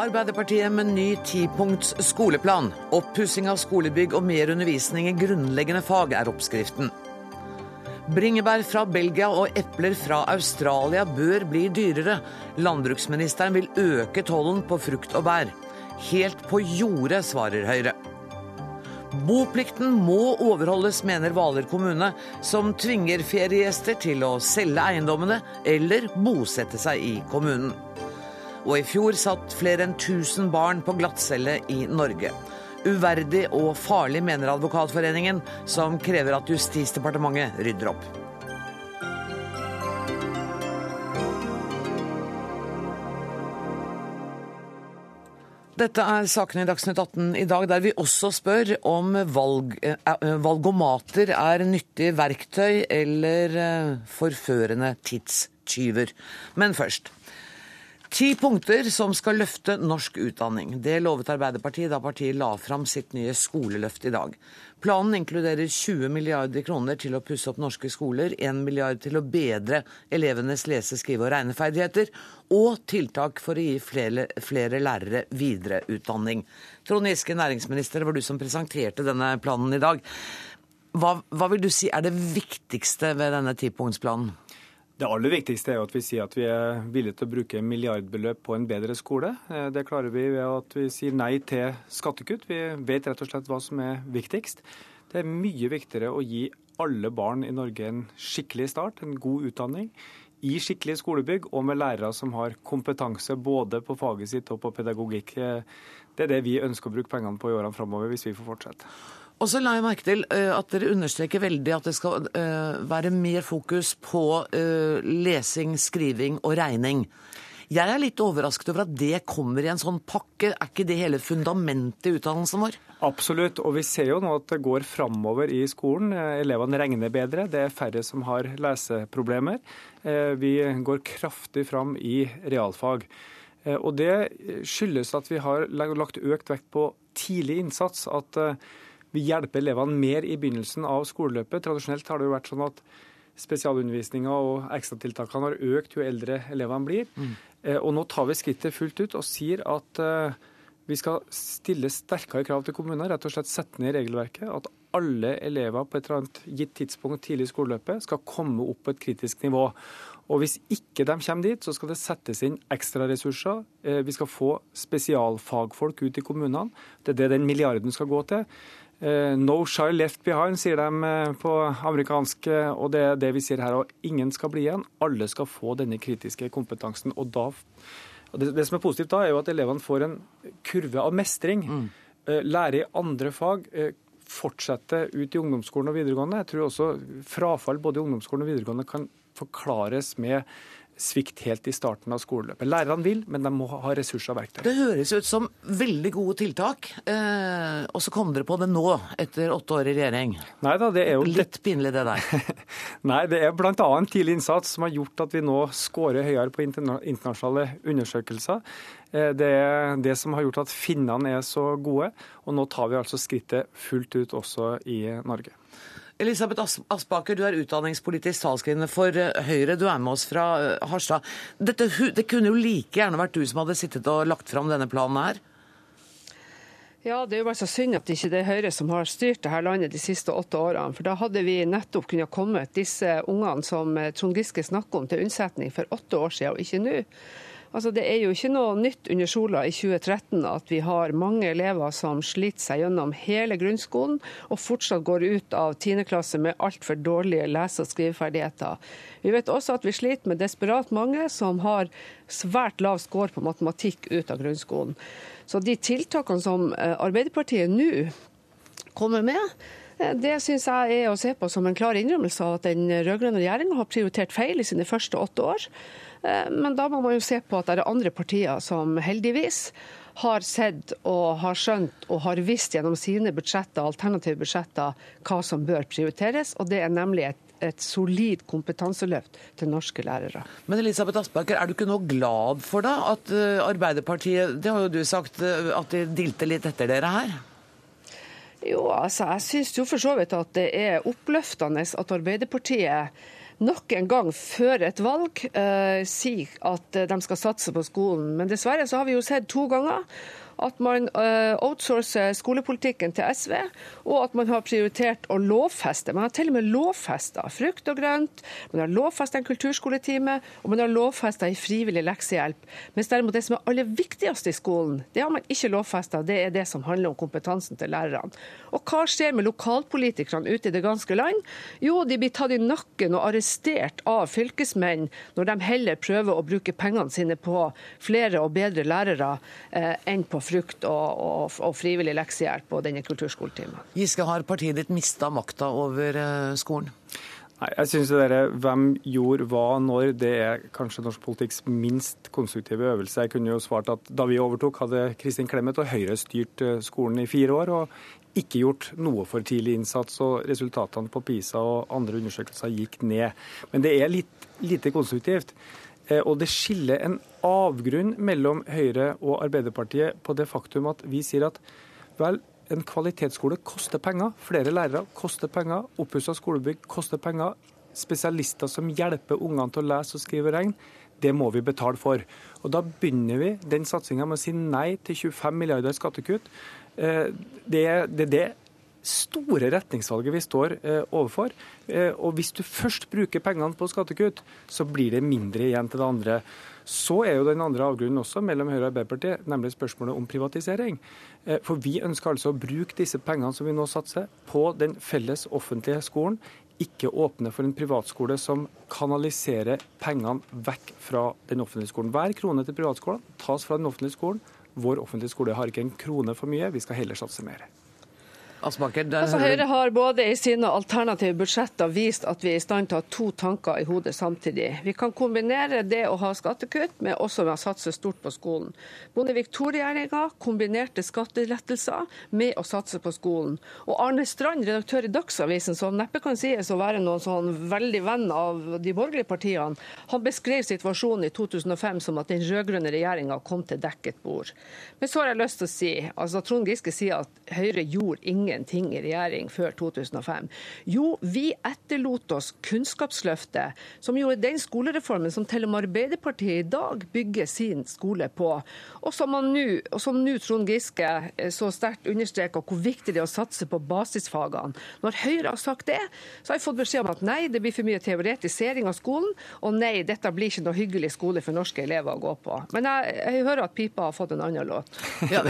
Arbeiderpartiet med ny tipunkts skoleplan. Oppussing av skolebygg og mer undervisning i grunnleggende fag er oppskriften. Bringebær fra Belgia og epler fra Australia bør bli dyrere. Landbruksministeren vil øke tollen på frukt og bær. Helt på jordet, svarer Høyre. Boplikten må overholdes, mener Hvaler kommune, som tvinger feriegjester til å selge eiendommene eller bosette seg i kommunen. Og i fjor satt flere enn 1000 barn på glattcelle i Norge. Uverdig og farlig, mener Advokatforeningen, som krever at Justisdepartementet rydder opp. Dette er sakene i Dagsnytt 18 i dag, der vi også spør om valg, eh, valgomater er nyttig verktøy eller eh, forførende tidstyver. Men først. Ti punkter som skal løfte norsk utdanning. Det lovet Arbeiderpartiet da partiet la fram sitt nye skoleløft i dag. Planen inkluderer 20 milliarder kroner til å pusse opp norske skoler, 1 milliard til å bedre elevenes lese-, skrive- og regneferdigheter, og tiltak for å gi flere, flere lærere videreutdanning. Trond Giske, næringsminister, var du som presenterte denne planen i dag. Hva, hva vil du si er det viktigste ved denne tipunktsplanen? Det aller viktigste er jo at vi sier at vi er villige til å bruke milliardbeløp på en bedre skole. Eh, det klarer vi ved at vi sier nei til skattekutt. Vi vet rett og slett hva som er viktigst. Det er mye viktigere å gi alle barn i Norge en skikkelig start, en god utdanning. I skikkelige skolebygg og med lærere som har kompetanse både på faget sitt og på pedagogikk. Eh, det er det vi ønsker å bruke pengene på i årene framover, hvis vi får fortsette. Og så la jeg merke til uh, at dere understreker veldig at det skal uh, være mer fokus på uh, lesing, skriving og regning. Jeg er litt overrasket over at det kommer i en sånn pakke. Er ikke det hele fundamentet i utdannelsen vår? Absolutt, og vi ser jo nå at det går framover i skolen. Elevene regner bedre, det er færre som har leseproblemer. Vi går kraftig fram i realfag. Og det skyldes at vi har lagt økt vekt på tidlig innsats. at vi hjelper elevene mer i begynnelsen av skoleløpet. Tradisjonelt har det jo vært sånn at spesialundervisninga og ekstratiltakene har økt jo eldre elevene blir. Mm. Og nå tar vi skrittet fullt ut og sier at eh, vi skal stille sterkere krav til kommunene. Rett og slett sette ned regelverket. At alle elever på et eller annet gitt tidspunkt tidlig i skoleløpet skal komme opp på et kritisk nivå. Og Hvis ikke de kommer dit, så skal det settes inn ekstraressurser. Eh, vi skal få spesialfagfolk ut i kommunene. Det er det den milliarden skal gå til. Eh, no child left behind, sier de eh, på amerikansk, og det er det vi sier her. Og ingen skal bli igjen. Alle skal få denne kritiske kompetansen. Og, da, det, det, som er positivt da, er jo at elevene får en kurve av mestring. Mm. Eh, lære i andre fag. Fortsette ut i ungdomsskolen og videregående. Jeg tror også frafall både i ungdomsskolen og videregående kan forklares med svikt helt i starten av skoleløpet. Lærerne vil, men de må ha ressurser og verktøy. Det høres ut som veldig gode tiltak, eh, og så kom dere på det nå, etter åtte år i regjering. Neida, det er jo... Litt pinlig det der. Nei, det er bl.a. tidlig innsats som har gjort at vi nå scorer høyere på internasjonale undersøkelser. Eh, det er det som har gjort at finnene er så gode, og nå tar vi altså skrittet fullt ut også i Norge. Elisabeth Aspaker, du er utdanningspolitisk talskvinne for eh, Høyre. Du er med oss fra eh, Harstad. Dette, det kunne jo like gjerne vært du som hadde sittet og lagt fram denne planen her? Ja, Det er jo bare så synd at det ikke er Høyre som har styrt dette landet de siste åtte årene. For da hadde vi nettopp kunnet komme disse ungene som eh, Trond Giske snakker om, til unnsetning for åtte år siden, og ikke nå. Altså, det er jo ikke noe nytt under sola i 2013 at vi har mange elever som sliter seg gjennom hele grunnskolen og fortsatt går ut av 10. klasse med altfor dårlige lese- og skriveferdigheter. Vi vet også at vi sliter med desperat mange som har svært lav score på matematikk ut av grunnskolen. Så de tiltakene som eh, Arbeiderpartiet nå kommer med, eh, det syns jeg er å se på som en klar innrømmelse av at den rød-grønne regjeringa har prioritert feil i sine første åtte år. Eh, men da må man jo se på at det er andre partier som heldigvis har sett og har skjønt og har visst gjennom sine budsjetter, alternative budsjetter hva som bør prioriteres. Og det er nemlig et, et solid kompetanseløft til norske lærere. Men Elisabeth Aspaker, er du ikke nå glad for da at eh, Arbeiderpartiet Det har jo du sagt eh, at de dilter litt etter dere her? Jo, altså jeg syns jo for så vidt at det er oppløftende at Arbeiderpartiet nok en gang før et valg eh, sier at de skal satse på skolen. Men dessverre så har vi jo sett to ganger at man uh, outsourcer skolepolitikken til SV, og at man har prioritert å lovfeste. Man har til og med lovfesta frukt og grønt, man har lovfesta en kulturskoletime, og man har lovfesta en frivillig leksehjelp. Mens derimot det som er aller viktigste i skolen, det har man ikke lovfesta. Det er det som handler om kompetansen til lærerne. Og hva skjer med lokalpolitikerne ute i det ganske land? Jo, de blir tatt i nakken og arrestert av fylkesmenn når de heller prøver å bruke pengene sine på flere og bedre lærere eh, enn på frukt og, og, og frivillig leksehjelp og denne kulturskoletimen. Giske, har partiet ditt mista makta over uh, skolen? Nei, jeg synes det der, Hvem gjorde hva når, det er kanskje norsk politikks minst konstruktive øvelse. Jeg kunne jo svart at Da vi overtok, hadde Kristin Clemet og Høyre styrt eh, skolen i fire år og ikke gjort noe for tidlig innsats. og Resultatene på PISA og andre undersøkelser gikk ned. Men det er litt lite konstruktivt. Eh, og det skiller en avgrunn mellom Høyre og Arbeiderpartiet på det faktum at vi sier at vel, en kvalitetsskole koster penger. Flere lærere koster penger. Oppussa skolebygg koster penger. Spesialister som hjelper ungene til å lese og skrive og regne, det må vi betale for. Og Da begynner vi den satsinga med å si nei til 25 milliarder skattekutt. Eh, det er det store retningsvalget vi står eh, overfor. Eh, og hvis du først bruker pengene på skattekutt, så blir det mindre igjen til det andre. Så er jo den andre avgrunnen også mellom Høyre og Arbeiderpartiet, nemlig spørsmålet om privatisering. Eh, for vi ønsker altså å bruke disse pengene som vi nå satser, på den felles offentlige skolen. Ikke åpne for en privatskole som kanaliserer pengene vekk fra den offentlige skolen. Hver krone til privatskolen tas fra den offentlige skolen. Vår offentlige skole har ikke en krone for mye, vi skal heller satse mer. Asbaker, altså, Høyre har både i sine alternative budsjetter vist at vi er i stand til å ha to tanker i hodet samtidig. Vi kan kombinere det å ha skattekutt med også å satse stort på skolen. Bondevik II-regjeringa kombinerte skattelettelser med å satse på skolen. Og Arne Strand, redaktør i Dagsavisen, som neppe kan sies å være noen sånn veldig venn av de borgerlige partiene, han beskrev situasjonen i 2005 som at den rød-grønne regjeringa kom til dekket bord. Men så har jeg lyst til å si, altså Trond Giske sier at Høyre gjorde ingen ingenting i regjering før 2005? Jo, vi etterlot oss Kunnskapsløftet, som jo er den skolereformen som til og med Arbeiderpartiet i dag bygger sin skole på. Og som nå Trond Giske eh, så sterkt understreker hvor viktig det er å satse på basisfagene. Når Høyre har sagt det, så har jeg fått beskjed om at nei, det blir for mye teoretisering av skolen, og nei, dette blir ikke noe hyggelig skole for norske elever å gå på. Men jeg, jeg hører at pipa har fått en annen låt. Ja,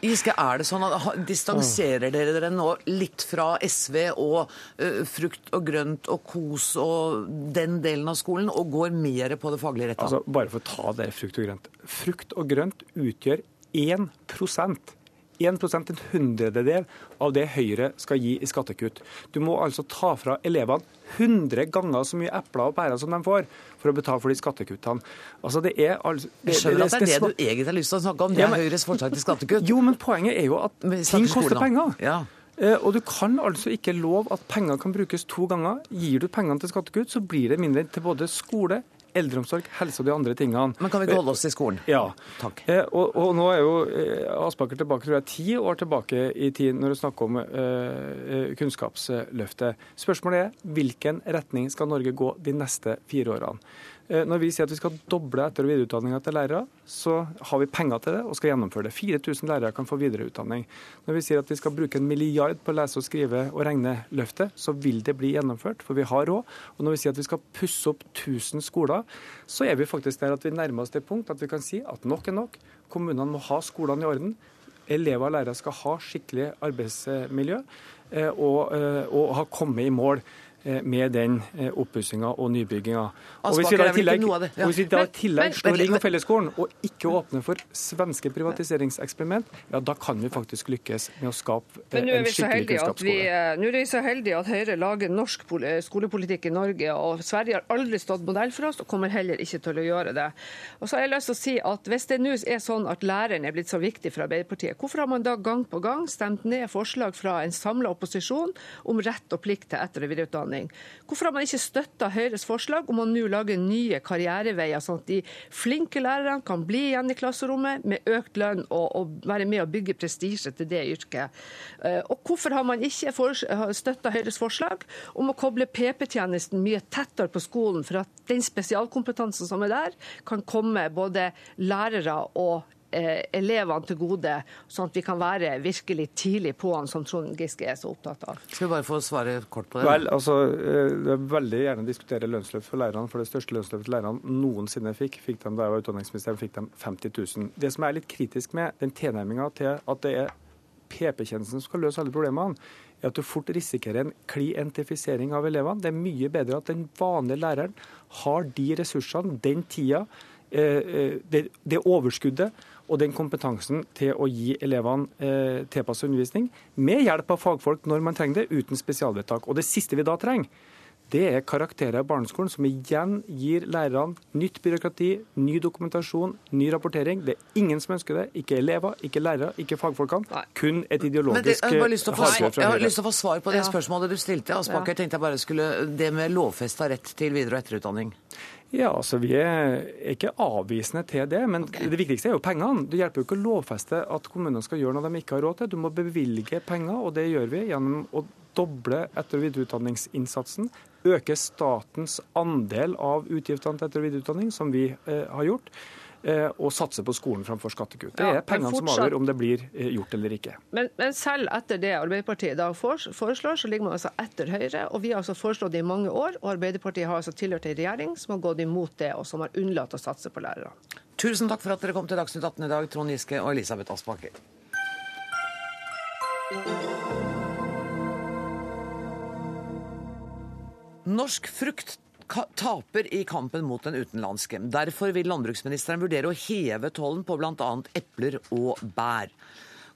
Giske, er det sånn at Distanserer dere dere nå litt fra SV og uh, frukt og grønt og kos og den delen av skolen, og går mer på det faglige retta? Altså, bare for å ta det frukt og grønt. Frukt og grønt utgjør 1 1% en hundrededel av det Høyre skal gi i skattekutt. Du må altså ta fra elevene 100 ganger så mye epler og pærer som de får, for å betale for de skattekuttene. Altså det er altså, det, Jeg skjønner at det er det du egentlig har lyst til å snakke om, det er ja, men, Høyres forslag til skattekutt. Jo, men poenget er jo at ting koster penger. Ja. Eh, og du kan altså ikke love at penger kan brukes to ganger. Gir du pengene til skattekutt, så blir det mindre til både skole, eldreomsorg, helse og de andre tingene. Men kan vi ikke holde oss til skolen? Ja. Takk. Eh, og, og, nå er jo eh, Aspaker tilbake tror jeg, ti år tilbake i tid når du snakker om uh, Kunnskapsløftet. Spørsmålet er hvilken retning skal Norge gå de neste fire årene? Eh, når vi sier at vi skal doble etter- og videreutdanninga til lærere, så har vi penger til det og skal gjennomføre det. 4000 lærere kan få videreutdanning. Når vi sier at vi skal bruke en milliard på å lese og skrive og regne løftet, så vil det bli gjennomført, for vi har råd. Og når vi sier at vi skal pusse opp 1000 skoler, så er vi faktisk der at vi nærmer oss det punkt at vi kan si at nok er nok. Kommunene må ha skolene i orden. Elever og lærere skal ha skikkelig arbeidsmiljø eh, og, eh, og ha kommet i mål. Eh, med den eh, oppussinga og nybygginga. Og Hvis vi da i tillegg, ja. da i tillegg slår ring om fellesskolen og ikke åpner for svenske privatiseringseksperiment, ja, da kan vi faktisk lykkes med å skape eh, en skikkelig kunnskapsskole. Nå er vi så heldige at Høyre lager norsk skolepolitikk i Norge, og Sverige har aldri stått modell for oss og kommer heller ikke til å gjøre det. Og så har jeg lyst til å si at Hvis det nå er sånn at læreren er blitt så viktig for Arbeiderpartiet, hvorfor har man da gang på gang stemt ned forslag fra en samla opposisjon om rett og plikt til etter- og videreutdanning? Videreutdanning. Hvorfor har man ikke støtta Høyres forslag om å nå lage nye karriereveier, sånn at de flinke lærerne kan bli igjen i klasserommet med økt lønn og, og være med å bygge prestisje til det yrket? Eh, og hvorfor har man ikke støtta Høyres forslag om å koble PP-tjenesten mye tettere på skolen, for at den spesialkompetansen som er der, kan komme både lærere og elevene til gode, sånn at vi kan være virkelig tidlig på han, som Trond Giske er så opptatt av. Skal vi bare få svare kort på det? Vel, altså, Jeg Det er veldig gjerne diskutere lønnsløft for lærerne. For det største lønnsløftet lærerne noensinne fikk, fikk de da jeg var utdanningsminister, fikk de 50 000. Det som er litt kritisk med den tilnærminga til at det er PP-tjenesten som skal løse alle problemene, er at du fort risikerer en klientifisering av elevene. Det er mye bedre at den vanlige læreren har de ressursene, den tida, eh, eh, det, det overskuddet og den kompetansen til å gi elevene eh, tilpasset undervisning, med hjelp av fagfolk når man trenger det, uten spesialvedtak. Og Det siste vi da trenger, det er karakterer i barneskolen, som igjen gir lærerne nytt byråkrati, ny dokumentasjon, ny rapportering. Det er ingen som ønsker det. Ikke elever, ikke lærere, ikke fagfolkene. Kun et ideologisk det, jeg, har lyst til å få, jeg har lyst til å få svar på det ja. spørsmålet du stilte. Aspaker, ja. tenkte jeg bare skulle, Det med lovfesta rett til videre- og etterutdanning. Ja, altså Vi er ikke avvisende til det, men okay. det viktigste er jo pengene. Det hjelper jo ikke å lovfeste at kommunene skal gjøre noe de ikke har råd til. Du må bevilge penger, og det gjør vi gjennom å doble etter- og videreutdanningsinnsatsen. Øke statens andel av utgiftene til etter- og videreutdanning, som vi eh, har gjort. Eh, og satse på skolen framfor skattekutt. Det er ja, pengene fortsatt... som avgjør om det blir eh, gjort eller ikke. Men, men, selv etter det Arbeiderpartiet i dag foreslår, så ligger man altså etter Høyre. og Vi har altså foreslått det i mange år, og Arbeiderpartiet har altså tilhørt en regjering som har gått imot det, og som har unnlatt å satse på lærere. Tusen takk for at dere kom til Dagsnytt 18 i dag, Trond Giske og Elisabeth Aspaker. Norsk frukt taper i kampen mot den utenlandske. Derfor vil landbruksministeren vurdere å heve tollen på bl.a. epler og bær.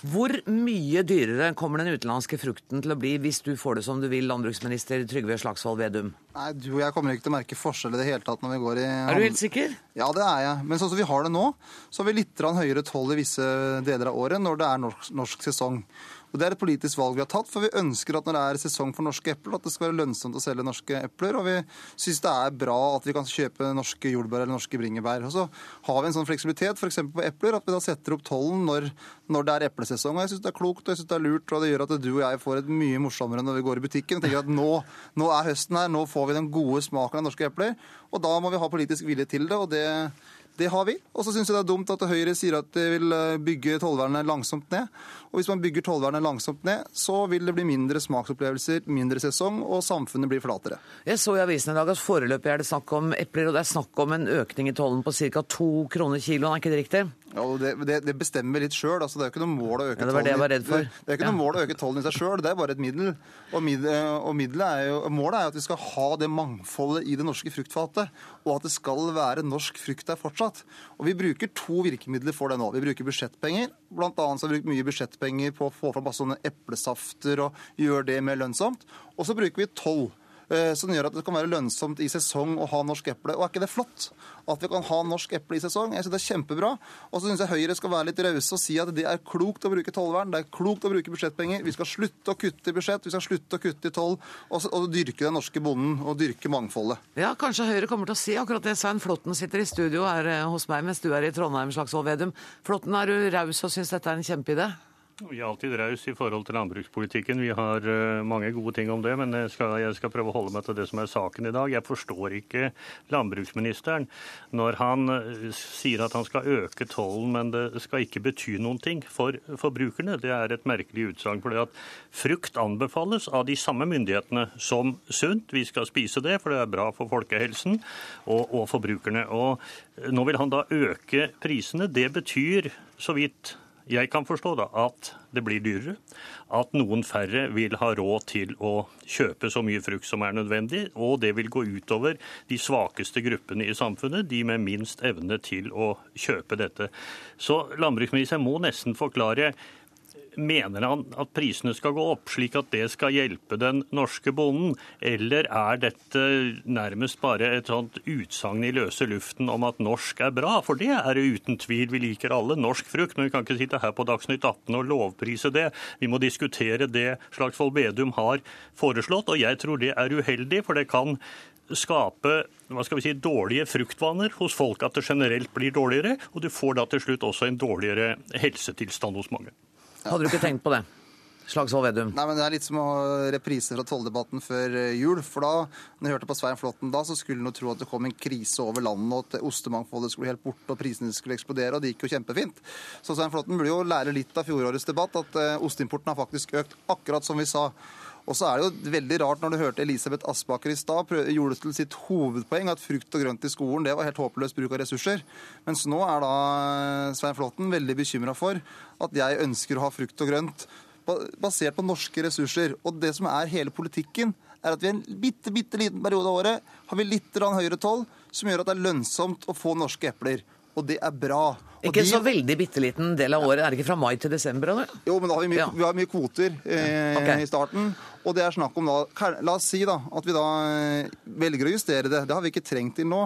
Hvor mye dyrere kommer den utenlandske frukten til å bli hvis du får det som du vil, landbruksminister Trygve Slagsvold Vedum? Nei, Du og jeg kommer ikke til å merke forskjell i det hele tatt når vi går i Er du helt sikker? Ja, det er jeg. Men sånn som vi har det nå, så har vi litt høyere toll i visse deler av året når det er norsk, norsk sesong. Og Det er et politisk valg vi har tatt, for vi ønsker at når det er sesong for norske epler, at det skal være lønnsomt å selge norske epler. Og vi syns det er bra at vi kan kjøpe norske jordbær eller norske bringebær. Og så har vi en sånn fleksibilitet f.eks. på epler, at vi da setter opp tollen når, når det er eplesesong. Og jeg syns det er klokt og jeg synes det er lurt, og det gjør at du og jeg får et mye morsommere når vi går i butikken. og tenker at nå, nå er høsten her, nå får vi den gode smaken av norske epler. Og da må vi ha politisk vilje til det. og det det har vi. Og så syns jeg det er dumt at Høyre sier at de vil eh, bygge tollvernet langsomt ned. Og hvis man bygger tollvernet langsomt ned, så vil det bli mindre smaksopplevelser, mindre sesong, og samfunnet blir flatere. Jeg så i avisen i dag at foreløpig er det snakk om epler, og det er snakk om en økning i tollen på ca. to kroner kiloen, er ikke det riktig? Ja, det, det, det, bestemmer vi litt sjøl. Altså, det er jo ikke noe mål å øke ja, det var det jeg var redd for. Det, det er ikke ja. noe mål å øke tollen i seg sjøl, det er bare et middel. Og, mid, og er jo, målet er jo at vi skal ha det mangfoldet i det norske fruktfatet, og at det skal være norsk frukt der fortsatt. Og Vi bruker to virkemidler for det nå. Vi bruker budsjettpenger. Annet har vi brukt mye budsjettpenger på å få fram bare sånne eplesafter og gjøre det mer lønnsomt. Og så bruker vi toll. Eh, som gjør at det kan være lønnsomt i sesong å ha norsk eple. Og er ikke det flott? At vi kan ha norsk eple i sesong. Jeg synes det er kjempebra. Og så syns jeg Høyre skal være litt rause og si at det er klokt å bruke tollvern, det er klokt å bruke budsjettpenger. Vi skal slutte å kutte i budsjett, vi skal slutte å kutte i toll, og, og dyrke den norske bonden og dyrke mangfoldet. Ja, kanskje Høyre kommer til å si akkurat det. Svein Flåtten sitter i studio her eh, hos meg mens du er i Trondheim, Slagsvold Vedum. Flåtten, er du raus og syns dette er en kjempeidé? Vi er alltid raus i forhold til landbrukspolitikken. Vi har uh, mange gode ting om det, men jeg skal, jeg skal, prøve å holde meg til det som er saken i dag. Jeg forstår ikke landbruksministeren når han uh, sier at han skal øke tollen, men det skal ikke bety noen ting for forbrukerne. Det er et merkelig utsagn. For frukt anbefales av de samme myndighetene som sunt. Vi skal spise det, for det er bra for folkehelsen og, og forbrukerne. Og nå vil han da øke prisene. Det betyr, så vidt jeg kan forstå da at det blir dyrere, at noen færre vil ha råd til å kjøpe så mye frukt som er nødvendig, og det vil gå utover de svakeste gruppene i samfunnet, de med minst evne til å kjøpe dette. Så landbruksministeren må nesten forklare Mener han at prisene skal gå opp, slik at det skal hjelpe den norske bonden? Eller er dette nærmest bare et sånt utsagn i løse luften om at norsk er bra? For det er det uten tvil. Vi liker alle norsk frukt, men vi kan ikke sitte her på Dagsnytt 18 og lovprise det. Vi må diskutere det Slagsvold Vedum har foreslått, og jeg tror det er uheldig, for det kan skape hva skal vi si, dårlige fruktvaner hos folk, at det generelt blir dårligere. Og du får da til slutt også en dårligere helsetilstand hos mange. Hadde du ikke tenkt på det? Slagsvold Vedum. Nei, men Det er litt som å reprise fra tolldebatten før eh, jul. For da, når jeg hørte på Svein Flåtten da, så skulle en tro at det kom en krise over landet, og at ostemangfoldet skulle helt borte, og prisene skulle eksplodere, og det gikk jo kjempefint. Så Svein Flåtten burde jo lære litt av fjorårets debatt, at uh, osteimporten har faktisk økt, akkurat som vi sa. Og så er det jo veldig rart når du hørte Elisabeth Aspaker i stad gjorde det til sitt hovedpoeng at frukt og grønt i skolen det var helt håpløs bruk av ressurser. Mens nå er da eh, Svein Flåtten veldig bekymra for at jeg ønsker å ha frukt og grønt basert på norske ressurser. Og det som er hele politikken, er at vi en bitte, bitte liten periode av året har vi litt høyere toll, som gjør at det er lønnsomt å få norske epler. Og det er bra. Og ikke de... så veldig bitte liten del av året. Er det ikke fra mai til desember? Eller? Jo, men da har vi mye, ja. vi har mye kvoter eh, okay. i starten. Og det er snakk om da La oss si da at vi da eh, velger å justere det. Det har vi ikke trengt til nå.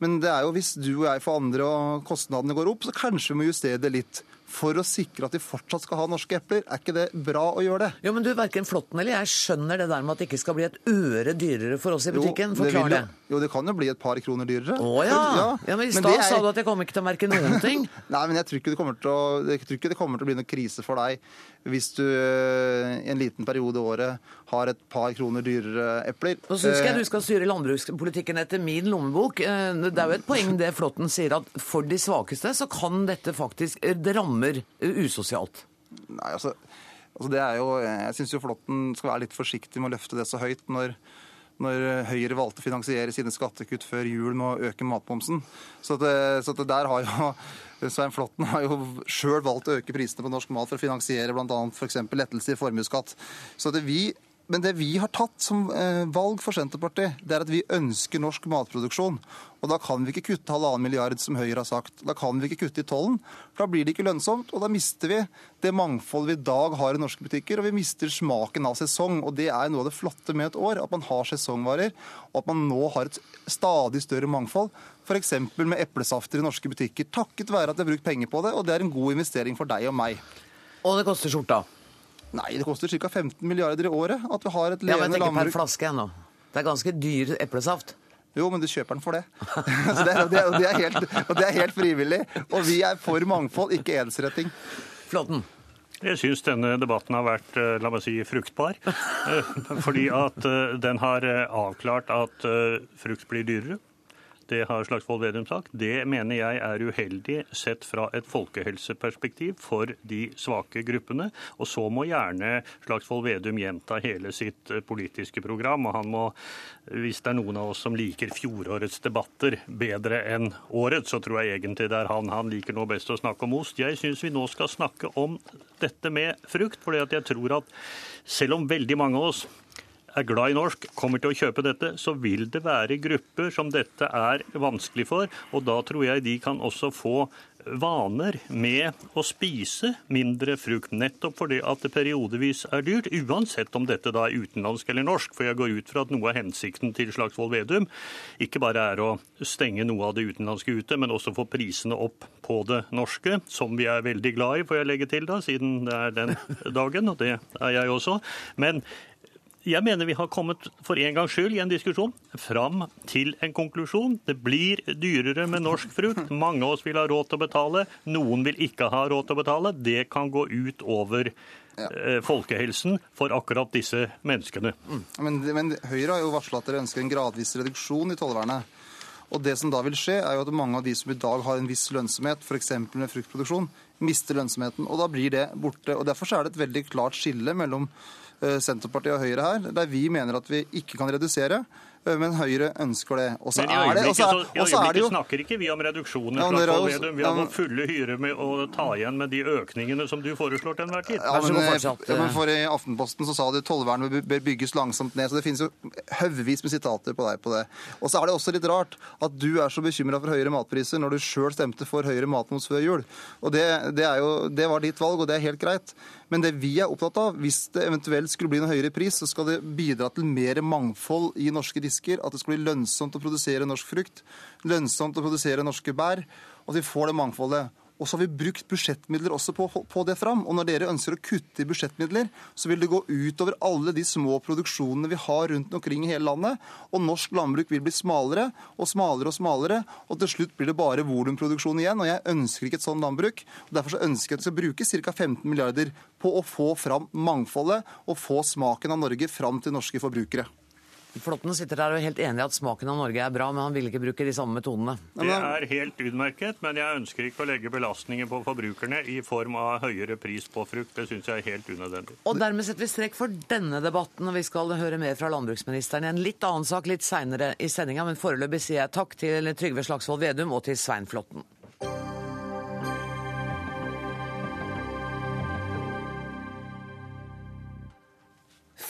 Men det er jo hvis du og jeg får andre og kostnadene går opp, så kanskje vi må justere det litt for å sikre at de fortsatt skal ha norske epler. Er ikke det bra å gjøre det? Jo, men du, Verken Flåtten eller jeg skjønner det der med at det ikke skal bli et øre dyrere for oss i butikken. Forklar det. Jo, det kan jo bli et par kroner dyrere. Å ja. ja. ja men I stad er... sa du at jeg kommer ikke til å merke noen ting. Nei, men jeg tror ikke det kommer til å, det kommer til å bli noen krise for deg hvis du eh, i en liten periode i året har et par kroner dyrere epler. Nå syns jeg du skal styre landbrukspolitikken etter min lommebok. Eh, det er jo et poeng det Flåtten sier, at for de svakeste så kan dette faktisk eh, Det rammer usosialt. Nei, altså, altså det er jo, Jeg syns jo Flåtten skal være litt forsiktig med å løfte det så høyt når når Høyre valgte å finansiere sine skattekutt før jul med å øke matmomsen. Så, det, så det der har jo Svein Flåtten har jo sjøl valgt å øke prisene på norsk mat for å finansiere bl.a. f.eks. lettelse i formuesskatt. Så det vi men det vi har tatt som eh, valg for Senterpartiet, det er at vi ønsker norsk matproduksjon. Og da kan vi ikke kutte halvannen milliard, som Høyre har sagt. Da kan vi ikke kutte i tollen, for da blir det ikke lønnsomt. Og da mister vi det mangfoldet vi i dag har i norske butikker, og vi mister smaken av sesong. Og det er noe av det flotte med et år, at man har sesongvarer, og at man nå har et stadig større mangfold. F.eks. med eplesafter i norske butikker, takket være at de har brukt penger på det. Og det er en god investering for deg og meg. Og det koster skjorta. Nei, det koster ca. 15 milliarder i året at vi har et levende landbruk. Ja, men tenk per flaske ennå. Det er ganske dyr eplesaft. Jo, men du kjøper den for det. Så det, det, det, er helt, og det er helt frivillig. Og vi er for mangfold, ikke ensretting. Flåtten. Jeg syns denne debatten har vært eh, la meg si, fruktbar. Eh, fordi at eh, den har avklart at frukt blir dyrere. Det har Slagsvold Vedum sagt. Det mener jeg er uheldig sett fra et folkehelseperspektiv for de svake gruppene. Og så må gjerne Slagsvold Vedum gjenta hele sitt eh, politiske program. Og han må, hvis det er noen av oss som liker fjorårets debatter bedre enn året, så tror jeg egentlig det er han. Han liker nå best å snakke om ost. Jeg syns vi nå skal snakke om dette med frukt, fordi jeg tror at selv om veldig mange av oss er glad i norsk, kommer til å kjøpe dette, så vil det være grupper som dette er vanskelig for. Og da tror jeg de kan også få vaner med å spise mindre frukt, nettopp fordi at det periodevis er dyrt, uansett om dette da er utenlandsk eller norsk. For jeg går ut fra at noe av hensikten til Slagsvold Vedum ikke bare er å stenge noe av det utenlandske ute, men også få prisene opp på det norske, som vi er veldig glad i, får jeg legge til da, siden det er den dagen, og det er jeg også. Men jeg mener vi har kommet for en gangs skyld i en diskusjon fram til en konklusjon. Det blir dyrere med norsk frukt. Mange av oss vil ha råd til å betale. Noen vil ikke ha råd til å betale. Det kan gå ut over ja. Eh, folkehelsen for akkurat disse menneskene. Mm. Men, men, Høyre har jo varsla at dere ønsker en gradvis reduksjon i tollvernet. Og det som da vil skje, er jo at mange av de som i dag har en viss lønnsomhet, f.eks. med fruktproduksjon, mister lønnsomheten. Og da blir det borte. Og Derfor er det et veldig klart skille mellom Eh, Senterpartiet og Høyre her, der vi mener at vi ikke kan redusere. Eh, men Høyre ønsker det. Og så er det, også, I jo... snakker ikke vi om reduksjoner. Ja, også, vi har ja, fulle hyre med å ta igjen med de økningene som du foreslår til enhver tid. Ja, men, ja, men for I Aftenposten så sa de tollvernet bør bygges langsomt ned. så Det finnes jo haugevis med sitater på deg på det. Og så er det også litt rart at du er så bekymra for høyere matpriser når du sjøl stemte for høyere matmoms før jul. Og det, det, jo, det, var ditt valg, og det er helt greit. Men det vi er opptatt av, hvis det eventuelt skulle bli en høyere pris, så skal det bidra til mer mangfold i norske disker. At det skal bli lønnsomt å produsere norsk frukt, lønnsomt å produsere norske bær. Og at vi får det mangfoldet. Og så har vi brukt budsjettmidler også på, på det fram. Og når dere ønsker å kutte i budsjettmidler, så vil det gå utover alle de små produksjonene vi har rundt omkring i hele landet. Og norsk landbruk vil bli smalere og smalere og smalere. Og til slutt blir det bare volumproduksjon igjen. Og jeg ønsker ikke et sånt landbruk. Og derfor så ønsker jeg at vi skal bruke ca. 15 milliarder på å få fram mangfoldet og få smaken av Norge fram til norske forbrukere. Flåtten sitter der og er helt enig i at smaken av Norge er bra, men han vil ikke bruke de samme metodene. Det er helt utmerket, men jeg ønsker ikke å legge belastninger på forbrukerne i form av høyere pris på frukt. Det syns jeg er helt unødvendig. Og dermed setter vi strekk for denne debatten, og vi skal høre mer fra landbruksministeren i en litt annen sak litt seinere i sendinga, men foreløpig sier jeg takk til Trygve Slagsvold Vedum og til Svein Flåtten.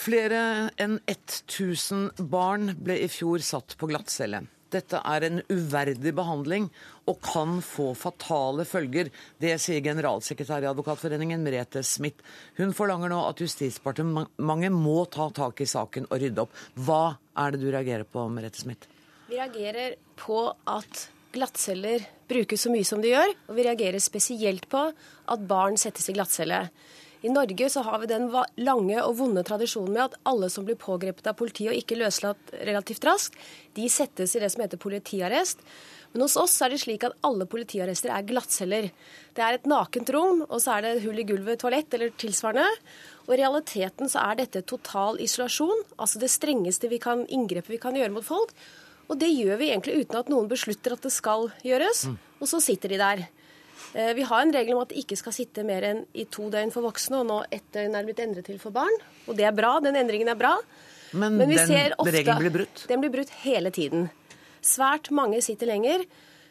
Flere enn 1000 barn ble i fjor satt på glattcelle. Dette er en uverdig behandling og kan få fatale følger. Det sier generalsekretær i Advokatforeningen Merete Smith. Hun forlanger nå at Justisdepartementet må ta tak i saken og rydde opp. Hva er det du reagerer på, Merete Smith? Vi reagerer på at glattceller brukes så mye som de gjør, og vi reagerer spesielt på at barn settes i glattcelle. I Norge så har vi den lange og vonde tradisjonen med at alle som blir pågrepet av politiet og ikke løslatt relativt raskt, de settes i det som heter politiarrest. Men hos oss er det slik at alle politiarrester er glattceller. Det er et nakent rom, og så er det hull i gulvet, toalett eller tilsvarende. Og i realiteten så er dette total isolasjon, altså det strengeste vi kan, inngrepet vi kan gjøre mot folk. Og det gjør vi egentlig uten at noen beslutter at det skal gjøres, og så sitter de der. Eh, vi har en regel om at det ikke skal sitte mer enn i to døgn for voksne, og nå ett døgn er det blitt endret til for barn. Og det er bra, den endringen er bra. Men, Men den ofte, regelen blir brutt? Den blir brutt hele tiden. Svært mange sitter lenger.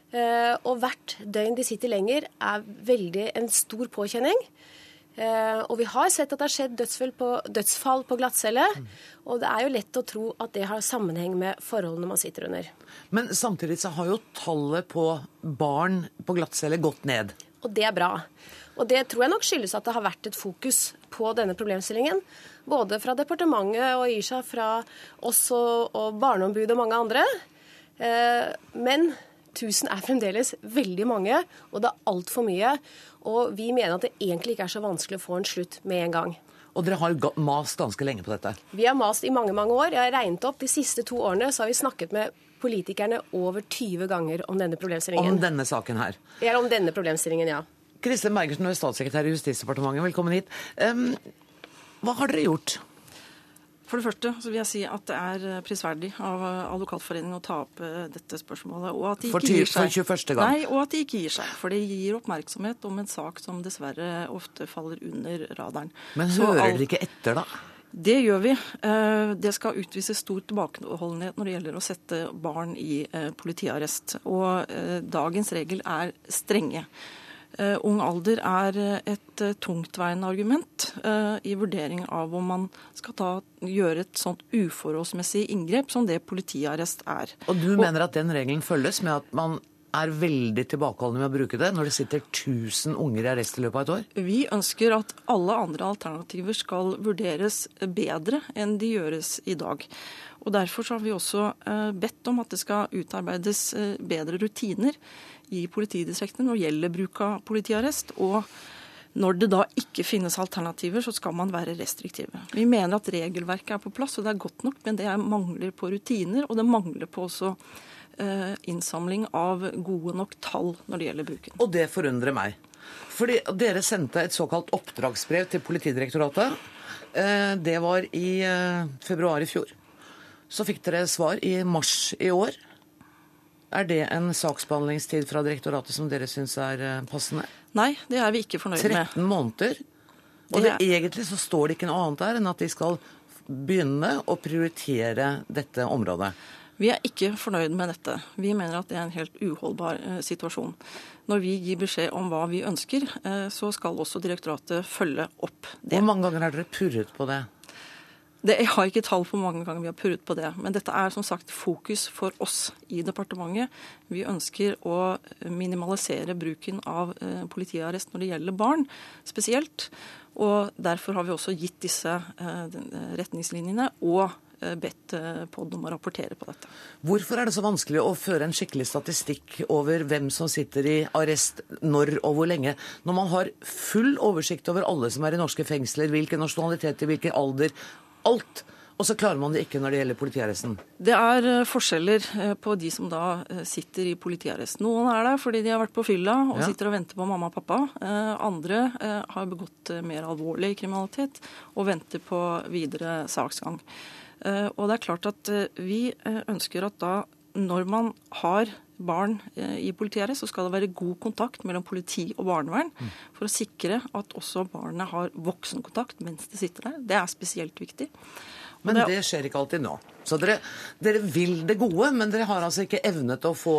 Eh, og hvert døgn de sitter lenger, er veldig en stor påkjenning. Eh, og vi har sett at det har skjedd dødsfall på, dødsfall på glattcelle. Og det er jo lett å tro at det har sammenheng med forholdene man sitter under. Men samtidig så har jo tallet på barn på glattcelle gått ned. Og det er bra. Og det tror jeg nok skyldes at det har vært et fokus på denne problemstillingen. Både fra departementet og Isha, fra oss og, og Barneombudet og mange andre. Eh, men 1000 er fremdeles veldig mange, og det er altfor mye. Og vi mener at det egentlig ikke er så vanskelig å få en slutt med en gang. Og dere har mast ganske lenge på dette? Vi har mast i mange, mange år. Jeg har regnet opp de siste to årene så har vi snakket med politikerne over 20 ganger om denne problemstillingen. Om denne saken her? Ja, om denne problemstillingen, ja. Kristin Bergersen, du er statssekretær i Justisdepartementet. Velkommen hit. Um, hva har dere gjort? For det første vil jeg si at det er eh, prisverdig av eh, Advokatforeningen å ta opp eh, dette spørsmålet. Og at de ikke gir seg. For 21. gang? Nei, og at de ikke gir seg. For det gir oppmerksomhet om en sak som dessverre ofte faller under radaren. Men hører dere ikke etter, da? Det gjør vi. Det skal utvises stor tilbakeholdenhet når det gjelder å sette barn i politiarrest. Og dagens regel er strenge. Uh, ung alder er et uh, tungtveiende argument i vurdering av om man skal ta, gjøre et sånt uforholdsmessig inngrep som det politiarrest er. Og du mener at den regelen følges med at man er veldig tilbakeholdne med å bruke det når det sitter 1000 unger i arrest i løpet av et år? Vi ønsker at alle andre alternativer skal vurderes bedre enn de gjøres i dag. Og Derfor har vi også bedt om at det skal utarbeides bedre rutiner i politidistriktene når det gjelder bruk av politiarrest. og når det da ikke finnes alternativer, så skal man være restriktive. Vi mener at regelverket er på plass, og det er godt nok, men det mangler på rutiner. Og det mangler på også eh, innsamling av gode nok tall når det gjelder bruken. Og det forundrer meg. Fordi dere sendte et såkalt oppdragsbrev til Politidirektoratet. Eh, det var i eh, februar i fjor. Så fikk dere svar i mars i år. Er det en saksbehandlingstid fra direktoratet som dere syns er eh, passende? Nei, det er vi ikke fornøyd med. 13 måneder? Og det, egentlig så står det ikke noe annet der enn at de skal begynne å prioritere dette området. Vi er ikke fornøyd med dette. Vi mener at det er en helt uholdbar eh, situasjon. Når vi gir beskjed om hva vi ønsker, eh, så skal også direktoratet følge opp det. Hvor mange ganger har dere purret på det? Det, jeg har ikke tall på hvor mange ganger vi har purret på det. Men dette er som sagt fokus for oss i departementet. Vi ønsker å minimalisere bruken av eh, politiarrest når det gjelder barn spesielt. Og derfor har vi også gitt disse eh, retningslinjene og eh, bedt eh, POD om å rapportere på dette. Hvorfor er det så vanskelig å føre en skikkelig statistikk over hvem som sitter i arrest, når og hvor lenge, når man har full oversikt over alle som er i norske fengsler, hvilken nasjonalitet, hvilken alder, alt. Og så klarer man det ikke når det gjelder politiarresten. Det er eh, forskjeller eh, på de som da eh, sitter i politiarrest. Noen er der fordi de har vært på fylla og Ja. sitter og venter på mamma og pappa. Andre har begått mer alvorlig kriminalitet og venter på videre saksgang. Og det er klart at vi ønsker at da når man har barn i politiet, så skal det være god kontakt mellom politi og barnevern for å sikre at også barnet har voksenkontakt mens de sitter der. Det er spesielt viktig. Men det- det skjer ikke alltid nå. Så dere, dere vil det gode, men dere har altså ikke evnet å få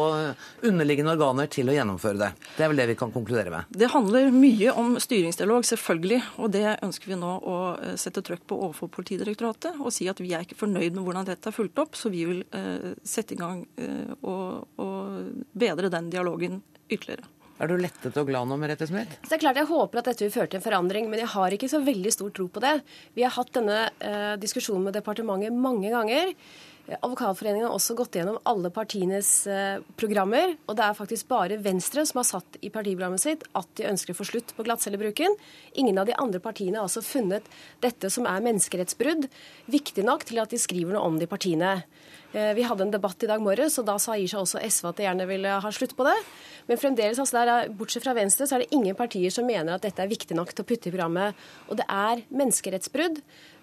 underliggende organer til å gjennomføre det. Det er vel det vi kan konkludere med. Det handler mye om styringsdialog, selvfølgelig. Og det ønsker vi nå å eh, sette trøkk på overfor Politidirektoratet. Og si at vi er ikke fornøyd med hvordan dette er fulgt opp, så vi vil eh, sette i gang eh, og, og bedre den dialogen ytterligere. Er du lettet og glad nå, Merete Smith? Så det er klart Jeg håper at dette vil føre til en forandring, men jeg har ikke så veldig stor tro på det. Vi har hatt denne eh, diskusjonen med departementet mange ganger. Eh, Advokatforeningen har også gått gjennom alle partienes eh, programmer. Og det er faktisk bare Venstre som har satt i partiprogrammet sitt at de ønsker å få slutt på glattcellebruken. Ingen av de andre partiene har altså funnet dette som er menneskerettsbrudd, viktig nok til at de skriver noe om det i partiene. Eh, Vi hadde en debatt i dag morges, og da sa gir også SV at de gjerne ville ha slutt på det. Men fremdeles, altså der er, bortsett fra Venstre, så er det ingen partier som mener at dette er viktig nok til å putte i programmet. Og det er menneskerettsbrudd.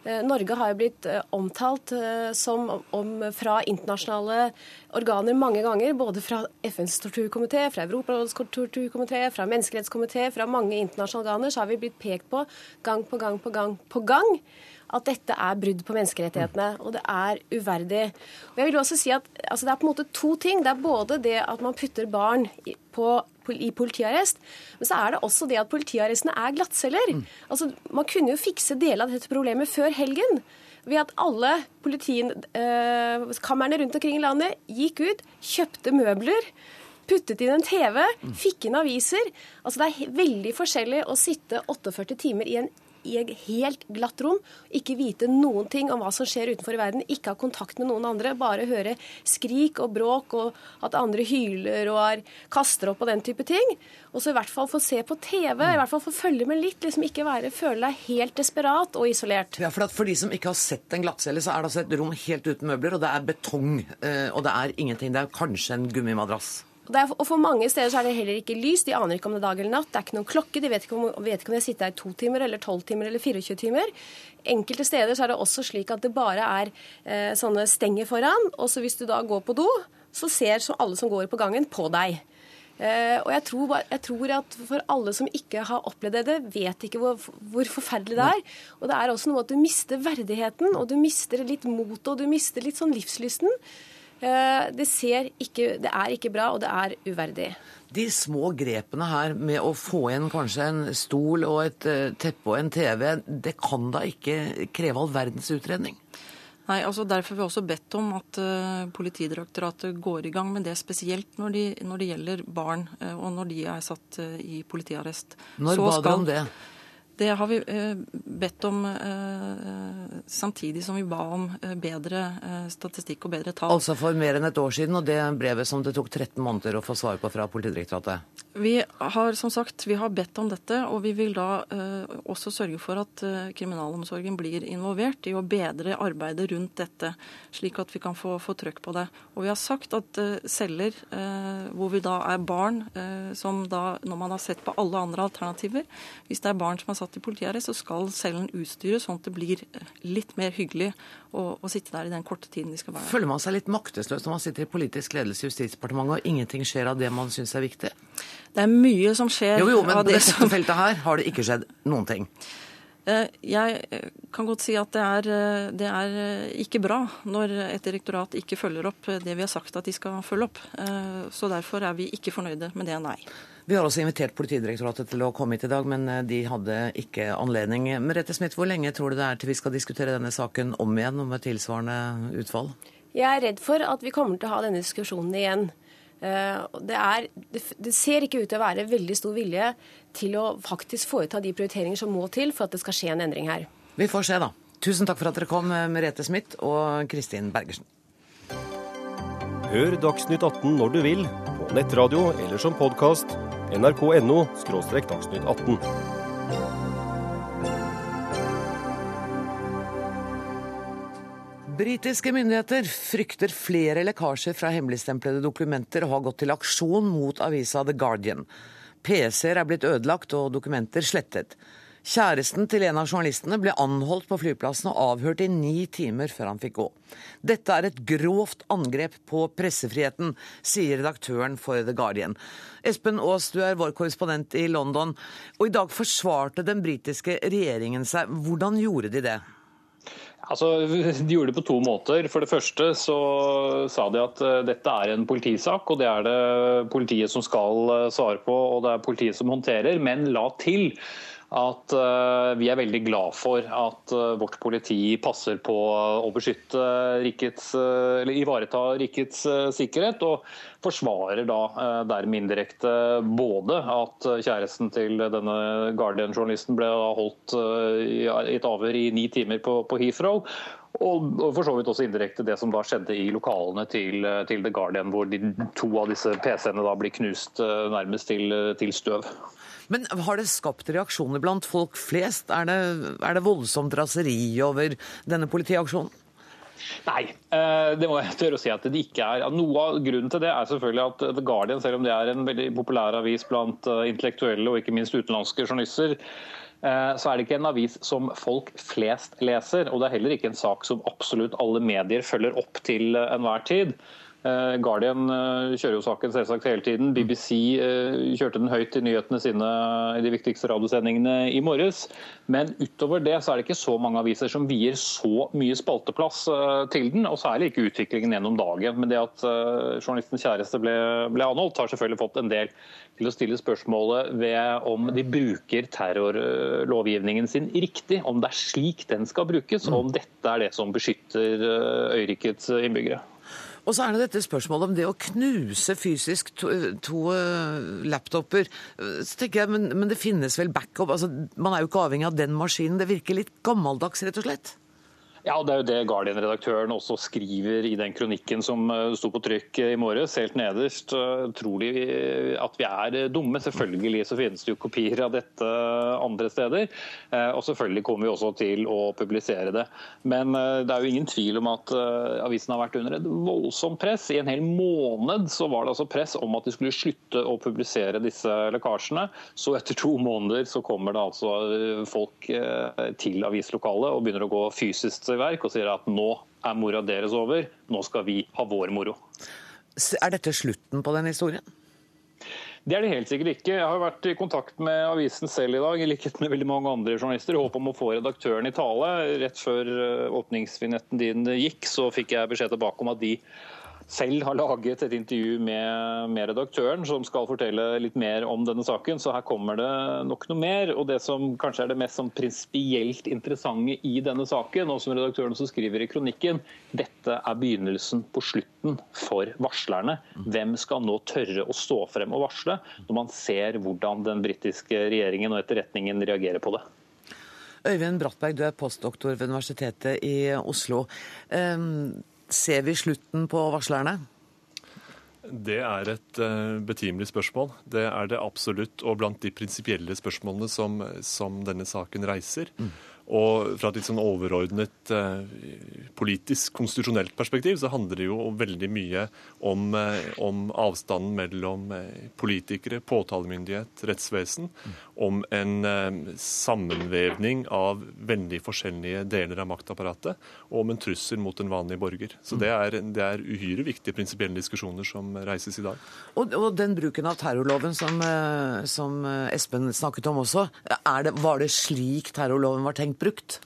Eh, Norge har jo blitt eh, omtalt eh, som om fra internasjonale organer mange ganger, både fra FNs torturkomité, fra Europarådets torturkomité, fra menneskerettskomité, fra mange internasjonale organer, så har vi blitt pekt på gang på gang på gang på gang at dette er brudd på menneskerettighetene, og det er uverdig. Og jeg vil også si at altså, Det er på en måte to ting. Det er både det at man putter barn i, på, i politiarrest, men så er det også det at politiarrestene er glattceller. Altså, man kunne jo fikse deler av dette problemet før helgen. Ved at alle politikamrene rundt omkring i landet gikk ut, kjøpte møbler, puttet inn en TV, fikk inn aviser. Altså Det er veldig forskjellig å sitte 48 timer i en i et helt glatt rom, ikke vite noen ting om hva som skjer utenfor i verden, ikke ha kontakt med noen andre, bare høre skrik og bråk og at andre hyler og er, kaster opp og den type ting. Og så i hvert fall få se på TV, i hvert fall få følge med litt, liksom ikke være, føle deg helt desperat og isolert. Ja, for, for de som ikke har sett en glattcelle, så er det altså et rom helt uten møbler, og det er betong, eh, og det er ingenting. Det er kanskje en gummimadrass. Er, og for mange steder så er det heller ikke lys. De aner ikke om det er dag eller natt. Det er ikke noen klokke. De vet ikke om, vet ikke om de har sittet her i to timer eller tolv timer eller 24 timer. Enkelte steder så er det også slik at det bare er eh, sånne stenger foran. Og så hvis du da går på do, så ser så alle som går på gangen, på deg. Uh, og jeg tror, jeg tror at for alle som ikke har opplevd det, vet ikke hvor, hvor forferdelig det er. Og det er også noe at du mister verdigheten, og du mister litt motet, og du mister litt sånn livslysten. Eh, det, ser ikke, det er ikke bra, og det er uverdig. De små grepene her med å få igjen kanskje en stol og et eh, teppe og en TV, det kan da ikke kreve all verdens utredning? Nei, altså Derfor har vi også bedt om at uh, Politidirektoratet går i gang med det spesielt når, de, når det gjelder barn, uh, og når de er satt uh, i politiarrest. Når Så ba dere om det? Det har vi eh, bedt om eh, samtidig som vi ba om eh, bedre eh, statistikk og bedre tall. Altså for mer enn et år siden, og det brevet som det tok 13 måneder å få svar på fra Politidirektoratet. Vi har som sagt, vi har bedt om dette, og vi vil da eh, også sørge for at eh, kriminalomsorgen blir involvert i å bedre arbeidet rundt dette, slik at vi kan få, få trøkk på det. Og vi har sagt at eh, celler eh, hvor vi da er barn, eh, som da, når man har sett på alle andre alternativer, hvis det er barn som er satt i politiarrest, så skal cellen utstyres sånn at det blir eh, litt mer hyggelig å, å sitte der i den korte tiden de skal være der. Føler man seg litt maktesløs når man sitter i politisk ledelse i Justisdepartementet og ingenting skjer av det man syns er viktig? Det er mye som skjer Jo, jo, men på det dette som feltet her har det ikke skjedd noen ting. Eh, jeg eh, kan godt si at det er, det er, ikke bra når et direktorat ikke følger opp det vi har sagt at de skal følge opp. Så derfor er vi ikke fornøyde med det, nei. Vi har også invitert Politidirektoratet til å komme hit i dag, men de hadde ikke anledning. Merete Smith, hvor lenge tror du det er til vi skal diskutere denne saken om igjen, om et tilsvarende utfall? Jeg er redd for at vi kommer til å ha denne diskusjonen igjen. Det, er, det, ser ikke ut til å være veldig stor vilje til å faktisk foreta de prioriteringer som må til for at det skal skje en endring her. Vi får se, da. Tusen takk for at dere kom, Merete Smith og Kristin Bergersen. Hør Dagsnytt 18 når du vil, på nettradio eller som podkast. nrk.no – dagsnytt 18. Britiske myndigheter frykter flere lekkasjer fra hemmeligstemplede dokumenter og har gått til aksjon mot avisa The Guardian. PC-er er blitt ødelagt og dokumenter slettet. Kjæresten til en av journalistene ble anholdt på flyplassen og avhørt i ni timer før han fikk gå. Dette er et grovt angrep på pressefriheten, sier redaktøren for The Guardian. Espen Aas, du er vår korrespondent i London, og i dag forsvarte den britiske regjeringen seg. Hvordan gjorde de det? Altså, De gjorde det på to måter. For det første så sa de at eh, dette er en politisak, og det er det politiet som skal eh, svare på, og det er politiet som håndterer. Men la til at uh, vi er veldig glad for at uh, vårt politi passer på å beskytte rikets, uh, eller ivareta rikets sikkerhet, og forsvarer da dermed indirekte både at kjæresten til denne Guardian-journalisten ble holdt i et avhør i ni timer på, på Heathrow, og for så vidt også indirekte det som da skjedde i lokalene til, til The Guardian, hvor de to av disse PC-ene da blir knust nærmest til, til støv. Men har det skapt reaksjoner blant folk flest? Er det, er det voldsomt raseri over denne politiaksjonen? Nei, eh, det må jeg tørre å si at det ikke er. Noe av grunnen til det er selvfølgelig at The Guardian, selv om det er en veldig populær avis blant eh, intellektuelle og ikke minst utenlandske journalister, eh, så er det ikke en avis som folk flest leser. Og det er heller ikke en sak som absolutt alle medier følger opp til enhver tid. Eh, Guardian eh, kjører jo saken selvsagt hele tiden. BBC eh, kjørte den høyt i nyhetene sine i de viktigste radiosendingene i morges. Men utover det så er det ikke så mange aviser som vier så mye spalteplass til den. Og særlig ikke utviklingen gjennom dagen. Men det at journalistens kjæreste ble, ble anholdt, har selvfølgelig fått en del til å stille spørsmålet ved om de bruker terrorlovgivningen sin riktig. Om det er slik den skal brukes, og om dette er det som beskytter øyrikets innbyggere. Og så er det dette spørsmålet om det å knuse fysisk to, to uh, laptoper. Så tenker jeg, men, men, det finnes vel backup? Altså, man er jo ikke avhengig av den maskinen. Det virker litt gammeldags, rett og slett? Ja, Det er jo det Guardian-redaktøren også skriver i den kronikken som eh, sto på trykk i morges. Helt nederst. Tror de at vi er dumme? Selvfølgelig så finnes det jo kopier av dette andre steder. Eh, og selvfølgelig kommer vi også til å publisere det. Men eh, det er jo ingen tvil om at avisen har vært under et voldsomt press. I en hel måned så var det altså press om at de skulle slutte å publisere disse lekkasjene. Så etter to måneder så kommer det altså folk til avislokalet og begynner å gå fysisk til verk og sier at nå er mora deres over, nå skal vi ha vår moro. Er dette slutten på den historien? Det er det helt sikkert ikke. Jeg har vært i kontakt med avisen selv i dag, i likhet med veldig mange andre journalister, i håp om å få redaktøren i tale. Rett før eh, åpningsvinetten din gikk, så fikk jeg beskjed tilbake om at de selv har laget et intervju med, med, redaktøren som skal fortelle litt mer om denne saken. Så her kommer det nok noe mer. Og det som kanskje er det mest sånn prinsipielt interessante i denne saken, og som redaktøren også skriver i kronikken, dette er begynnelsen på slutten for varslerne. Hvem skal nå tørre å stå frem og varsle, når man ser hvordan den britiske regjeringen og etterretningen reagerer på det? Øyvind Brattberg, du er postdoktor ved Universitetet i Oslo. Um Ser vi slutten på varslerne? Det er et uh, betimelig spørsmål. Det er det absolutt, og blant de prinsipielle spørsmålene som, som, denne saken reiser. Mm. Og fra et litt sånn overordnet eh, politisk, konstitusjonelt perspektiv, så handler det jo veldig mye om, eh, om avstanden mellom eh, politikere, påtalemyndighet, rettsvesen. Om en sammenvevning av veldig forskjellige deler av maktapparatet. Og om en trussel mot en vanlig borger. Så det er, det er uhyre viktige prinsipielle diskusjoner som reises i dag. Og, og den bruken av terrorloven som, som Espen snakket om også, det, var det slik terrorloven var tenkt brukt?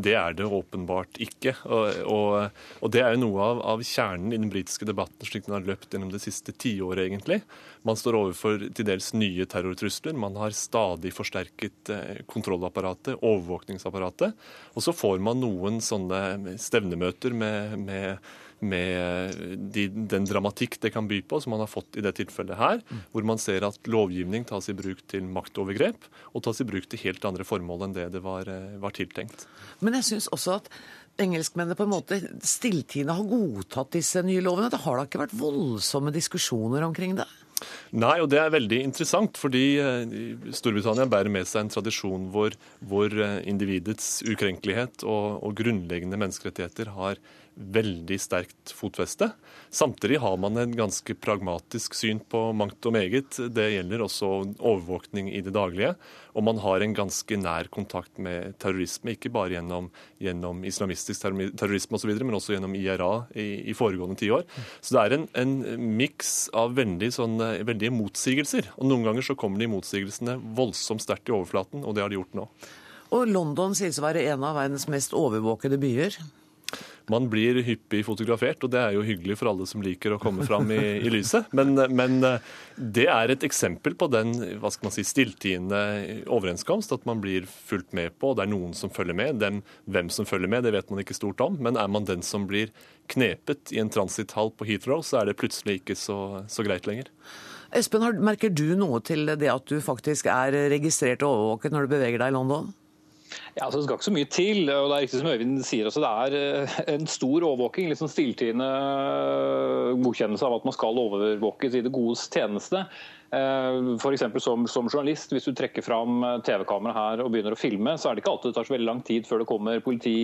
Det er det åpenbart ikke. Og, og, og det er jo noe av, av, kjernen i den britiske debatten slik den har løpt gjennom det siste tiåret, egentlig. Man står overfor til dels nye terrortrusler. Man har stadig forsterket eh, kontrollapparatet, overvåkningsapparatet. Og så får man noen sånne stevnemøter med, med med de, den dramatikk det kan by på, som man har fått i det tilfellet her, hvor man ser at lovgivning tas i bruk til maktovergrep, og tas i bruk til helt andre formål enn det det var, eh, var tiltenkt. Men jeg syns også at engelskmennene på en måte stilltiende har godtatt disse nye lovene. Det har da ikke vært voldsomme diskusjoner omkring det? Nei, og det er veldig interessant, fordi eh, Storbritannia bærer med seg en tradisjon hvor, hvor eh, individets ukrenkelighet og, og grunnleggende menneskerettigheter har veldig sterkt fotfeste. Samtidig har man en ganske pragmatisk syn på mangt og meget. Det gjelder også overvåkning i det daglige. Og man har en ganske nær kontakt med terrorisme, ikke bare gjennom, gjennom islamistisk terrorisme osv., men også gjennom IRA i, i foregående tiår. Så det er en, en miks av veldig, sånn, veldige motsigelser. Og noen ganger så kommer de motsigelsene voldsomt sterkt i overflaten, og det har de gjort nå. Og London sies å være en av verdens mest overvåkede byer. Man blir hyppig fotografert, og det er jo hyggelig for alle som liker å komme fram i, i lyset. Men, men, eh, det er et eksempel på den hva skal man si, stilltiende overenskomst, at man blir fulgt med på. og Det er noen som følger med. Dem, hvem som følger med, det vet man ikke stort om. Men er man den som blir knepet i en transithall på Heathrow, så er det plutselig ikke så, så greit lenger. Espen, merker du noe til det at du faktisk er registrert og overvåket når du beveger deg i London? Ja, altså Det skal ikke så mye til. og Det er riktig som Øyvind sier. også, det er eh, en stor overvåking. Litt sånn stilltiende eh, godkjennelse av at man skal overvåkes i det godes tjeneste. Eh, F.eks. Som, som journalist, hvis du trekker fram TV-kameraet her og begynner å filme, så er det ikke alltid det tar så veldig lang tid før det kommer politi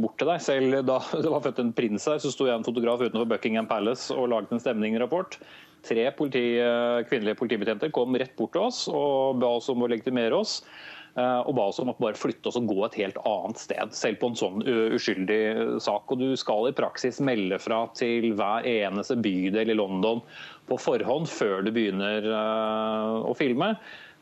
bort til deg. Selv da det var født en prins her, så sto jeg en fotograf utenfor Buckingham Palace og laget en stemningrapport. Tre politi, kvinnelige politibetjenter kom rett bort til oss og ba oss om å legitimere oss. Eh, og ba oss om å bare flytte oss og gå et helt annet sted, selv på en sånn uskyldig sak. Og Du skal i praksis melde fra til hver eneste bydel i London på forhånd før du begynner eh, å filme.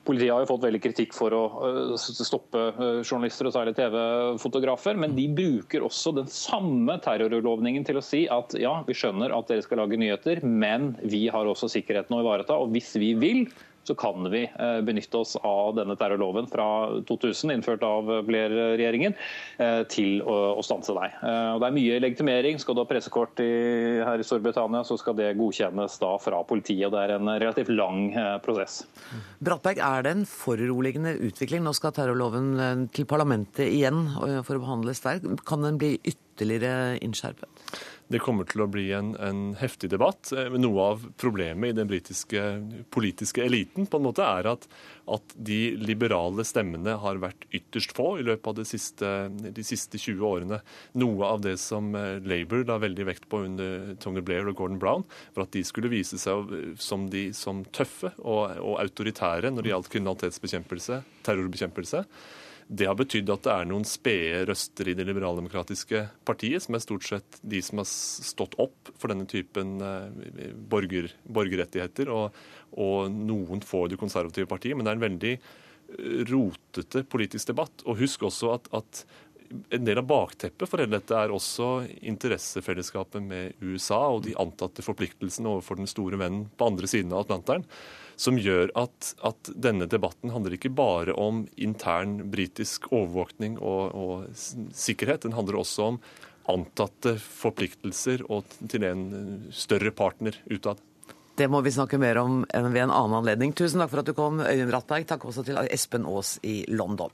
Politiet har jo fått veldig kritikk for å eh, stoppe journalister, og særlig TV-fotografer. Men de bruker også den samme terrorlovningen til å si at ja, vi skjønner at dere skal lage nyheter, men vi har også sikkerheten å ivareta. Og hvis vi vil, så kan vi eh, benytte oss av denne terrorloven fra 2000, innført av Blair-regjeringen, eh, til å stanse deg. Eh, det er mye legitimering. Skal du ha pressekort i, her i Storbritannia, så skal det godkjennes da fra politiet. Det er en relativt lang prosess. Brattberg, er det en foruroligende utvikling? Nå skal terrorloven til parlamentet igjen for å behandles der. Kan den bli ytterligere innskjerpet? Det kommer til å bli en, en heftig debatt. Men noe av problemet i den britiske politiske eliten på en måte er at, at, de liberale stemmene har vært ytterst få i løpet av de siste, de siste 20 årene. Noe av det som eh, Labour la veldig vekt på under Tony Blair og Gordon Brown, var at de skulle vise seg som, de, som tøffe og, og autoritære når det gjaldt kriminalitetsbekjempelse, terrorbekjempelse. Det har betydd at det er noen spede røster i det liberaldemokratiske partiet, som er stort sett de som har stått opp for denne typen eh, borger, borgerrettigheter, og, og, noen få i det konservative partiet. Men det er en veldig eh, rotete politisk debatt. Og husk også at, at en del av bakteppet for hele dette er også interessefellesskapet med USA og de antatte forpliktelsene overfor den store vennen på andre siden av Atlanteren som gjør at, at, denne debatten handler ikke bare om intern britisk overvåkning og, og sikkerhet. Den handler også om antatte forpliktelser og til en større partner utad. Det må vi snakke mer om ved en annen anledning. Tusen takk for at du kom, Øyvind Brattberg. Takk også til Espen Aas i London.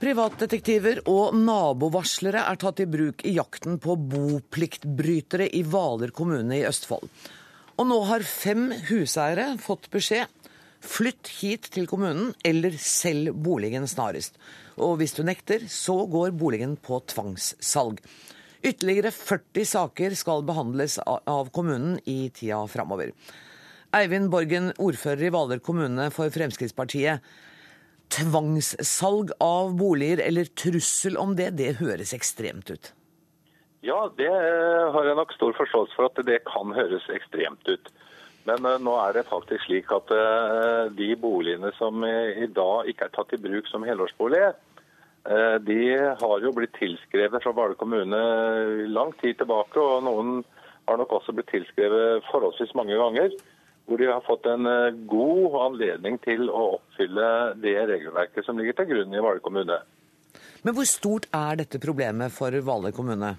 Privatdetektiver og nabovarslere er tatt i bruk i jakten på bopliktbrytere i Hvaler kommune i Østfold. Og nå har fem huseiere fått beskjed. Flytt hit til kommunen, eller selg boligen snarest. Og hvis du nekter, så går boligen på tvangssalg. Ytterligere 40 saker skal behandles av kommunen i tida framover. Eivind Borgen, ordfører i Hvaler kommune for Fremskrittspartiet. Tvangssalg av boliger, eller trussel om det, det høres ekstremt ut? Ja, det har jeg nok stor forståelse for at det kan høres ekstremt ut. Men uh, nå er det faktisk slik at uh, de boligene som i dag ikke er tatt i bruk som helårsbolig, de har jo blitt tilskrevet fra Hvaler kommune lang tid tilbake. Og noen har nok også blitt tilskrevet forholdsvis mange ganger. Hvor de har fått en god anledning til å oppfylle det regelverket som ligger til grunn i Hvaler kommune. Men hvor stort er dette problemet for Hvaler kommune?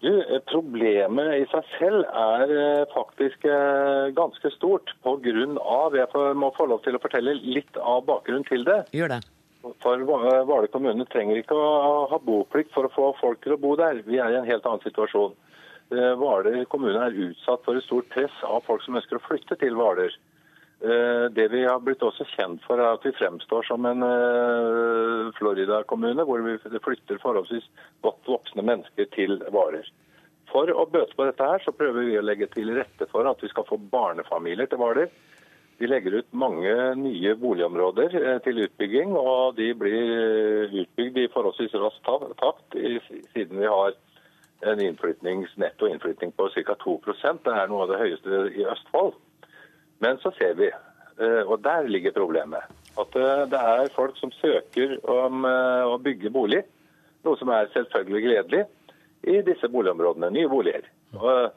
Du, Problemet i seg selv er eh, faktisk eh, ganske stort pga. Jeg må få lov til å fortelle litt av bakgrunnen til det. Gjør det. For Hvaler kommune trenger ikke å ha boplikt for å få folk til å bo der. Vi er i en helt annen situasjon. Eh, Hvaler kommune er utsatt for et stort press av folk som ønsker å flytte til Hvaler. Det vi har blitt også kjent for, er at vi fremstår som en Florida-kommune, hvor vi flytter forholdsvis godt voksne mennesker til Hvaler. For å bøte på dette her, så prøver vi å legge til rette for at vi skal få barnefamilier til Hvaler. Vi legger ut mange nye boligområder til utbygging, og de blir utbygd i forholdsvis rask takt, siden vi har en netto innflytning på ca. 2% Det er noe av det høyeste i Østfold. Men så ser vi, og der ligger problemet, at det er folk som søker om å bygge bolig. Noe som er selvfølgelig gledelig i disse boligområdene. Nye boliger. Og,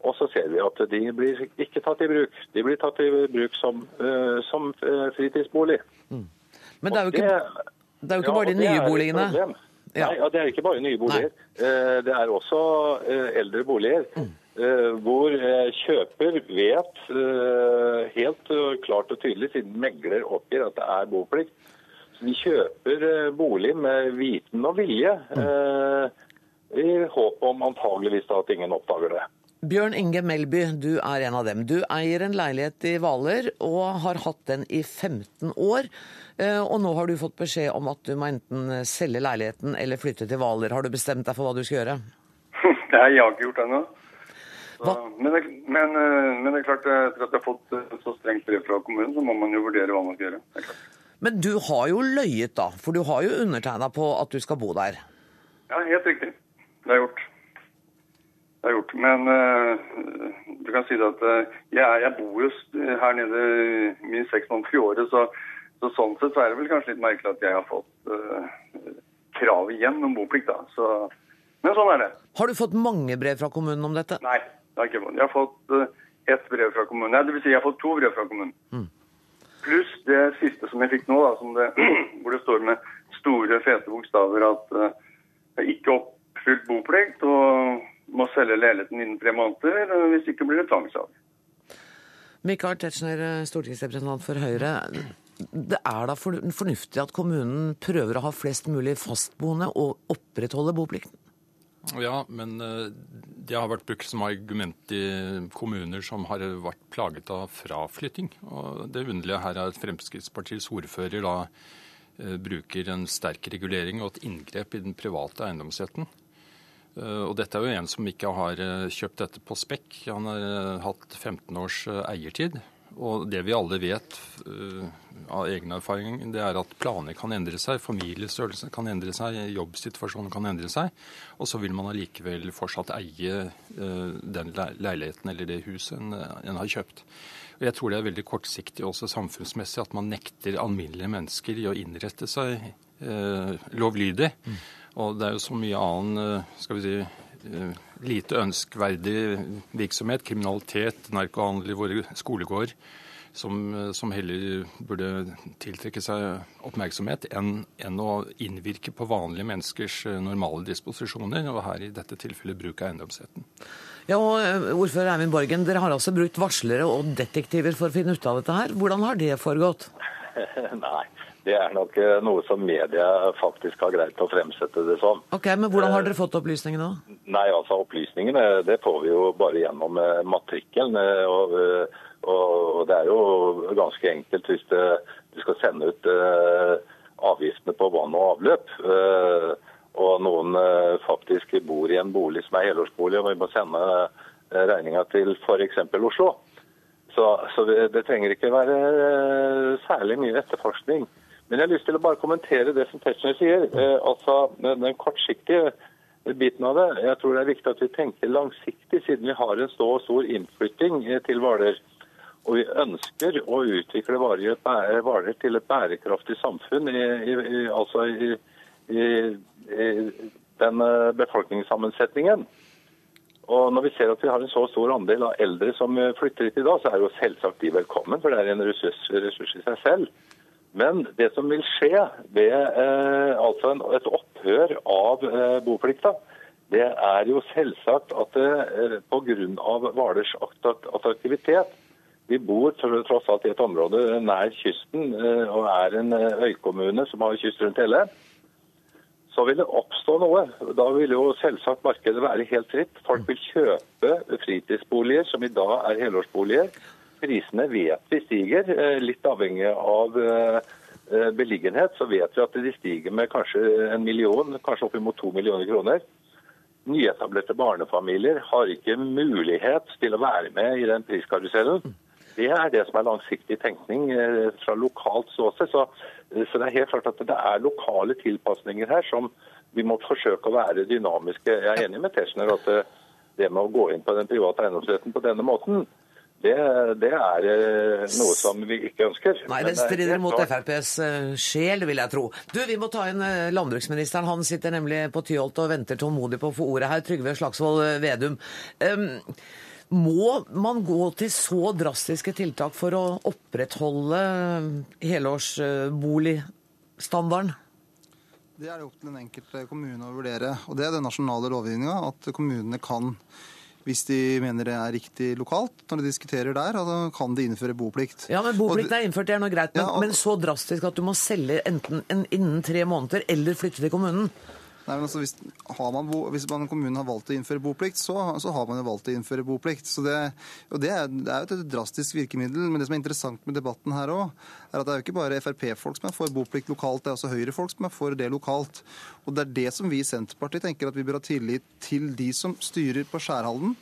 og, så ser vi at de blir ikke tatt i bruk. De blir tatt i bruk som, som fritidsbolig. Mm. Men det er jo ikke, det er jo ikke ja, bare de nye boligene? Ja. Nei, Det er ikke bare nye boliger. Uh, det er også uh, eldre boliger. Mm. Hvor kjøper vet helt klart og tydelig, siden megler oppgir at det er boplikt. Så de kjøper bolig med viten og vilje. Mm i håp om antageligvis at ingen oppdager det. Bjørn Inge Melby, du er en av dem. Du eier en leilighet i Hvaler og har hatt den i 15 år. Eh, og nå har du fått beskjed om at du må enten selge leiligheten eller flytte til Hvaler. Har du bestemt deg for hva du skal gjøre? Nei, jeg har ikke gjort ennå. Men, men, eh, men, det er klart, eh, etter at jeg har fått så strengt brev fra kommunen, så må man jo vurdere hva man skal gjøre. Men du har jo løyet, da. For du har jo undertegna på at du skal bo der. Ja, helt riktig. Det har jeg gjort. Det har jeg gjort. Men uh, du kan si det at uh, jeg, jeg, bor jo her nede minst seks måneder i året, så, så, sånn sett så er det vel kanskje litt merkelig at jeg har fått uh, krav igjen om boplikt. da. Så, men sånn er det. Har du fått mange brev fra kommunen om dette? Nei, det har ikke fått. Jeg har fått ett brev fra kommunen. Nei, det vil si jeg har fått to brev fra kommunen. Mm. Pluss det siste som jeg fikk nå, da, det, hvor det står med store, fete bokstaver at jeg ikke oppfylt boplikt og må selge leiligheten innen tre måneder. Hvis ikke blir det tvangssalg. Michael Tetzschner, stortingsrepresentant for Høyre. Det er da fornuftig at kommunen prøver å ha flest mulig fastboende og opprettholde boplikten? Ja, men eh, det har vært brukt som argument i kommuner som har vært plaget av fraflytting. Og det underlige her er at Fremskrittspartiets ordfører da eh, bruker en sterk regulering og et inngrep i den private eiendomsretten. Eh, og dette er jo en som ikke har kjøpt dette på spekk. Han har hatt 15 års eiertid. Og det vi alle vet av egen erfaring, det er at planer kan endre seg, familiestørrelse kan endre seg, jobbsituasjonen kan endre seg. Og så vil man allikevel fortsatt eie den leiligheten eller det huset en, en har kjøpt. Og jeg tror det er veldig kortsiktig også samfunnsmessig at man nekter alminnelige mennesker i å innrette seg uh, lovlydig. Mm. Og det er jo så mye annen, skal vi si, lite ønskverdig virksomhet, kriminalitet, narkohandel i våre skolegårder, som, eh, som, heller burde tiltrekke seg oppmerksomhet enn, enn, å innvirke på vanlige menneskers normale disposisjoner, og her i dette tilfellet bruk av eiendomsretten. Ja, og Ordfører Eivind Borgen, dere har altså brukt varslere og detektiver for å finne ut av dette her. Hvordan har det foregått? Nei, det er nok eh, noe som media faktisk har greid å fremsette det som. Ok, Men hvordan har dere fått opplysningene? Nei, altså opplysningene det får vi jo bare gjennom eh, matrikkelen. eh, Og, eh, og det er jo ganske enkelt hvis det, du skal sende ut eh, avgiftene på vann og avløp. eh, Og noen eh, faktisk bor i en bolig som er helårsbolig, og vi må sende eh, regninga til f.eks. Oslo. Så, så det, det trenger ikke være eh, særlig mye etterforskning. Men jeg har lyst til å bare kommentere det som Tetzschner sier. Eh, altså den, kortsiktige biten av det. Jeg tror det er viktig at vi tenker langsiktig, siden vi har en så stor innflytting eh, til Hvaler. Og vi ønsker å utvikle Hvaler til et bærekraftig samfunn. I, i, i, altså i den eh, befolkningssammensetningen. Og når vi ser at vi har en så stor andel av eldre som eh, flytter hit i dag, så er jo selvsagt de velkommen, for det er en ressurs, ressurs i seg selv. Men det som vil skje ved eh, altså en, et opphør av eh, boplikta, det er jo selvsagt at eh, pga. Hvalers attrakt- attraktivitet Vi bor tross alt i et område nær kysten eh, og er en eh, øykommune som har kyst rundt hele. Så vil det oppstå noe. Da vil jo selvsagt markedet være helt fritt. Folk vil kjøpe fritidsboliger som i dag er helårsboliger. Prisene vet vi stiger, eh, litt avhengig av eh, eh, beliggenhet. Så vet vi at de stiger med kanskje en million, kanskje oppimot to millioner kroner. Nyetablerte barnefamilier har ikke mulighet til å være med i den priskarusellen. Det er det som er langsiktig tenkning fra lokalt ståsted. Så, så det er helt klart at det er lokale tilpasninger her som vi må forsøke å være dynamiske. Jeg er enig med Tetzschner at det med å gå inn på den private eiendomsretten på denne måten, det, det er eh, noe som vi ikke ønsker. Nei, det er strider mot FrPs eh, sjel, vil jeg tro. Du, vi må ta inn eh, landbruksministeren. Han sitter nemlig på Tyholt og venter tålmodig på å få ordet her. Trygve Slagsvold eh, Vedum. Um, må man gå til så drastiske tiltak for å opprettholde helårsboligstandarden? Det er det opp til den enkelte kommune å vurdere. Og det er den nasjonale lovgivninga, at kommunene kan, hvis de mener det er riktig lokalt, når de diskuterer der, altså kan de innføre boplikt. Ja, men Boplikt er innført, det er noe greit. Men, Ja, og- men så drastisk at du må selge enten innen tre måneder eller flytte til kommunen. Nei, men altså, hvis, man bo, hvis man, kommunen har valgt å innføre boplikt, så, så har man jo valgt å innføre boplikt. Så det, og det, er, det er jo et drastisk virkemiddel. Men det som er interessant med debatten her òg, er at det er jo ikke bare Frp-folk som er for boplikt lokalt, det er også Høyre-folk som er for det lokalt. Og det er det som vi i Senterpartiet tenker at vi bør ha tillit til de som styrer på Skjærhalden.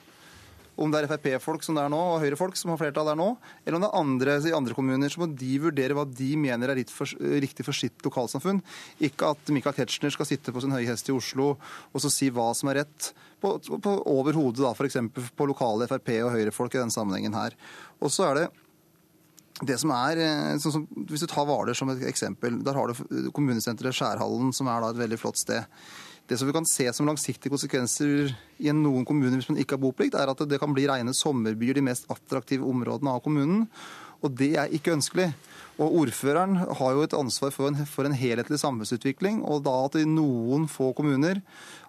Om det er Frp-folk som det er nå, og Høyre-folk som har flertall der nå, eller om det er andre i andre kommuner, så må de vurdere hva de mener er riktig for sitt lokalsamfunn. Ikke at Michael Tetzschner skal sitte på sin høye hest i Oslo og så si hva som er rett på, på, over hodet, da, f.eks. på lokale Frp- og Høyre-folk i denne sammenhengen her. Og så er det det som er, eh, sånn som, Hvis du tar Hvaler som et eksempel, der har du kommunesenteret Skjærhallen, som er et veldig flott sted. Det som vi kan se som langsiktige konsekvenser i noen kommuner hvis man ikke har boplikt, er at det kan bli rene sommerbyer, de mest attraktive områdene av kommunen. Og det er ikke ønskelig. Og ordføreren har jo et ansvar for en, for en helhetlig samfunnsutvikling. Og da at i noen få kommuner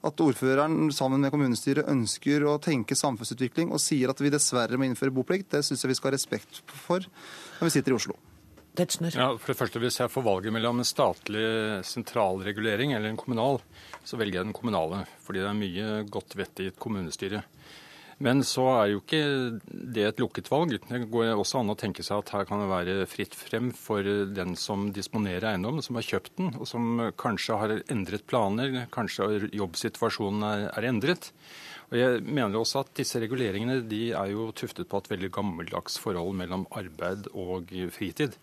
at ordføreren sammen med kommunestyret ønsker å tenke samfunnsutvikling og sier at vi dessverre må innføre boplikt, det syns jeg vi skal ha respekt for når vi sitter i Oslo. Ja, for det første, Hvis jeg får valget mellom en statlig sentralregulering eller en kommunal, så velger jeg den kommunale. Fordi det er mye godt vett i et kommunestyre. Men så er jo ikke det et lukket valg. Det går også an å tenke seg at her kan det være fritt frem for den som disponerer eiendommen, som har kjøpt den, og som kanskje har endret planer, kanskje jobbsituasjonen er, er endret. Og jeg mener også at disse reguleringene de er jo tuftet på et veldig gammeldags forhold mellom arbeid og fritid.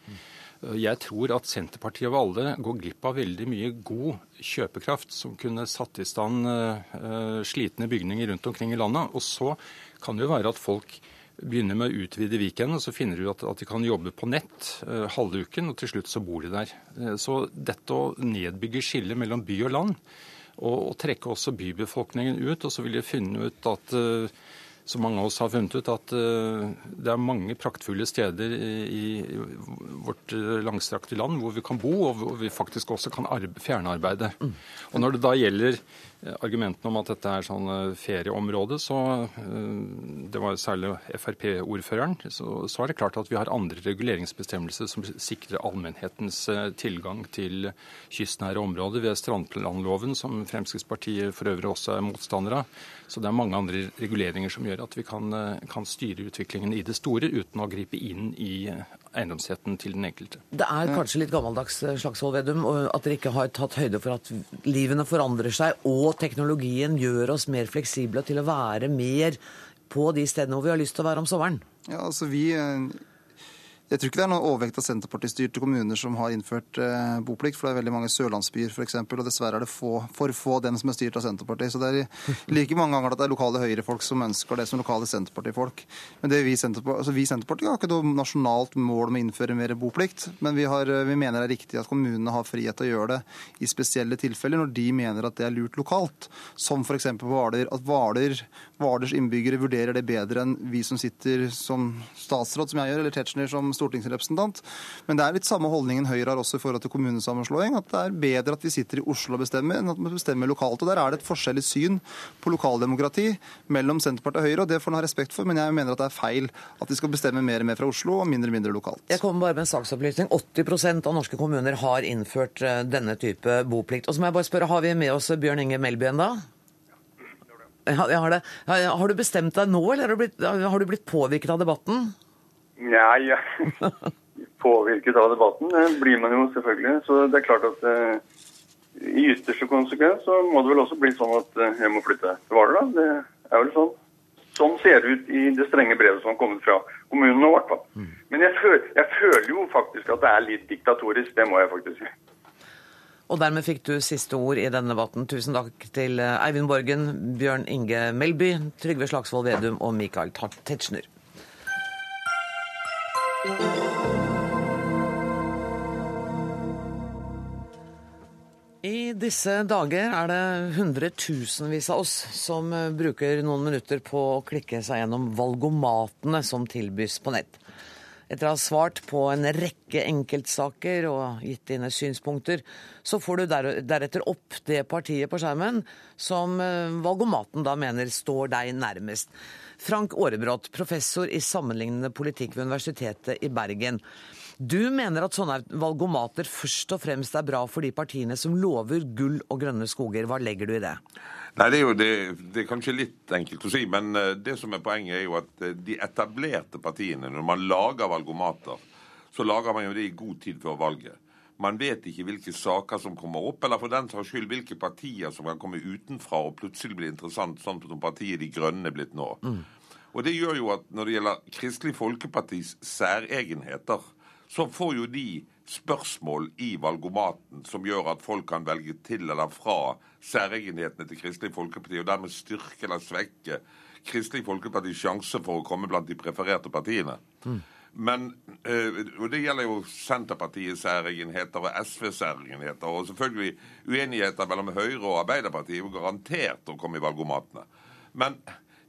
Jeg tror at Senterpartiet og alle går glipp av veldig mye god kjøpekraft som kunne satt i stand eh, slitne bygninger rundt omkring i landet. Og så kan det jo være at folk begynner med å utvide Viken, og så finner du at, de kan jobbe på nett eh, halve uken, og til slutt så bor de der. Eh, så dette å nedbygge skillet mellom by og land, og, og trekke også bybefolkningen ut, og så vil de finne ut at eh, som mange av oss har funnet ut, at eh, det er mange praktfulle steder i, vårt eh, langstrakte land hvor vi kan bo, og hvor vi faktisk også kan arbe, fjernarbeide. Og når det da gjelder argumentene om at dette er sånn ferieområde, så det var særlig Frp-ordføreren, så, så, er det klart at vi har andre reguleringsbestemmelser som sikrer allmennhetens tilgang til kystnære områder ved strandplanloven, som Fremskrittspartiet for øvrig også er motstander av. Så det er mange andre reguleringer som gjør at vi kan, kan styre utviklingen i det store uten å gripe inn i eiendomsretten til den enkelte. Det er kanskje litt gammeldags Slagsvold Vedum, at dere ikke har tatt høyde for at livene forandrer seg, og teknologien gjør oss mer fleksible til å være mer på de stedene hvor vi har lyst til å være om sommeren? Ja, altså vi jeg tror ikke det er noen overvekt av Senterpartistyrte kommuner som har innført eh, boplikt, for det er veldig mange sørlandsbyer f.eks., og dessverre er det få, for få dem som er styrt av Senterpartiet. Så det er like mange ganger at det er lokale Høyre-folk som ønsker det som lokale Senterpartifolk. Men vi, Senterpartiet, altså vi Senterpartiet har ikke noe nasjonalt mål om å innføre mer boplikt, men vi, har, vi mener det er riktig at kommunene har frihet til å gjøre det i spesielle tilfeller når de mener at det er lurt lokalt. Som f.eks. på Hvaler. At Hvaler, Hvalers innbyggere vurderer det bedre enn vi som sitter som statsråd, som jeg gjør, eller Tetzschner som stortingsrepresentant. Men det er litt samme holdningen Høyre har også i forhold til kommunesammenslåing. At det er bedre at vi sitter i Oslo og bestemmer, enn at vi bestemmer lokalt. Og Der er det et forskjellig syn på lokaldemokrati mellom Senterpartiet og Høyre, og det får en ha respekt for. Men jeg mener at det er feil at de skal bestemme mer og mer fra Oslo og mindre og mindre lokalt. Jeg kommer bare med en saksopplysning. 80% av norske kommuner har innført eh, denne type boplikt. Og så må jeg bare spørre, Har vi med oss Bjørn Inge Melby ennå? Ja, har, har du bestemt deg nå, eller har du blitt, har du blitt påvirket av debatten? Nei, ja. påvirket av debatten blir man jo selvfølgelig. Så det er klart at eh, i ytterste konsekvens så må det vel også bli sånn at eh, jeg må flytte til Hvaler, da. Det er vel sånn. Sånn ser det ut i det strenge brevet som har kommet fra kommunen nå, i hvert fall. Mm. Men jeg føler, jeg føler jo faktisk at det er litt diktatorisk. Det må jeg faktisk si. Og dermed fikk du siste ord i denne debatten. Tusen takk til eh, Eivind Borgen, Bjørn Inge Melby, Trygve Slagsvold Vedum og Michael Tetzschner. I disse dager er det hundretusenvis av oss som eh, bruker noen minutter på å klikke seg gjennom valgomatene som tilbys på nett. Etter å ha svart på en rekke enkeltsaker og gitt dine synspunkter, så får du deretter opp det partiet på skjermen som eh, valgomaten da mener står deg nærmest. Frank Aarebrot, professor i sammenlignende politikk ved Universitetet i Bergen. Du mener at sånne valgomater først og fremst er bra for de partiene som lover gull og grønne skoger. Hva legger du i det? Nei, det er jo det, det er kanskje litt enkelt å si, men eh, det som er poenget er jo at eh, de etablerte partiene, når man lager valgomater, så lager man jo det i god tid før valget. Man vet ikke hvilke saker som kommer opp, eller for den saks skyld hvilke partier som kan komme utenfra og plutselig bli interessant, sånn som partiet De Grønne er blitt nå. Mm. Og det gjør jo at når det gjelder Kristelig Folkepartis særegenheter, så får jo de spørsmål i valgomaten som gjør at folk kan velge til eller fra særegenhetene til Kristelig Folkeparti, og dermed styrke eller svekke Kristelig Folkepartis sjanse for å komme blant de prefererte partiene. Mm. Men, eh, og Det gjelder jo Senterpartiets særegenheter og SVs særegenheter. Og selvfølgelig uenigheter mellom Høyre og Arbeiderpartiet er garantert å komme i valgomatene. Men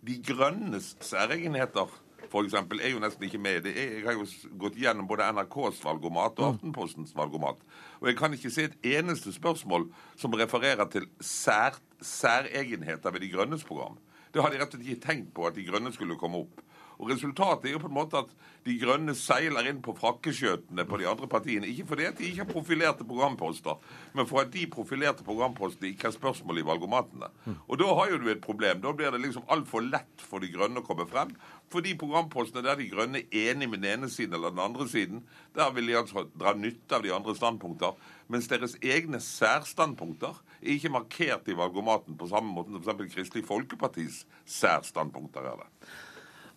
De Grønnes særegenheter f.eks. er jo nesten ikke med. Er, jeg har jo gått gjennom både NRKs valgomat og Aftenpostens valgomat. Og jeg kan ikke se et eneste spørsmål som refererer til sær, særegenheter ved De Grønnes program. Det har de rett og slett ikke tenkt på at De Grønne skulle komme opp. Og Resultatet er jo på en måte at De Grønne seiler inn på frakkeskjøtene på de andre partiene. Ikke fordi at de ikke har profilerte programposter, men for at de profilerte programpostene ikke har spørsmål i valgomatene. Og da har jo du et problem. Da blir det liksom altfor lett for De Grønne å komme frem. For de programpostene der De Grønne er enig med den ene siden eller den andre siden, der vil de altså dra nytte av de andre standpunkter. Mens deres egne særstandpunkter er ikke markert i valgomaten på samme måte som f.eks. Kristelig Folkepartis særstandpunkter er det.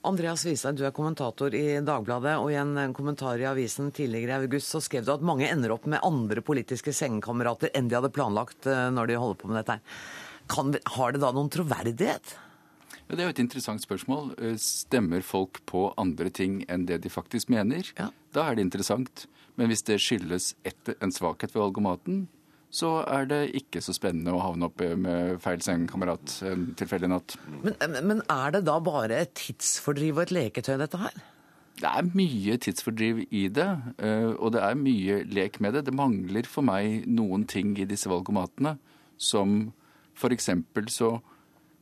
Andreas Wiese, du er kommentator i Dagbladet, og i en kommentar i avisen tidligere i august så skrev du at mange ender opp med andre politiske sengekamerater enn de hadde planlagt eh, når de holder på med dette. Kan, har det da noen troverdighet? Ja, det er jo et interessant spørsmål. Eh, stemmer folk på andre ting enn det de faktisk mener? Ja. Da er det interessant. Men hvis det skyldes et, en svakhet ved valgomaten, så er det ikke så spennende å havne opp med feil sengekamerat en tilfeldig natt. Men, men, er det da bare et tidsfordriv og et leketøy, dette her? Det er mye tidsfordriv i det, eh, og det er mye lek med det. Det mangler for meg noen ting i disse valgomatene som F.eks. så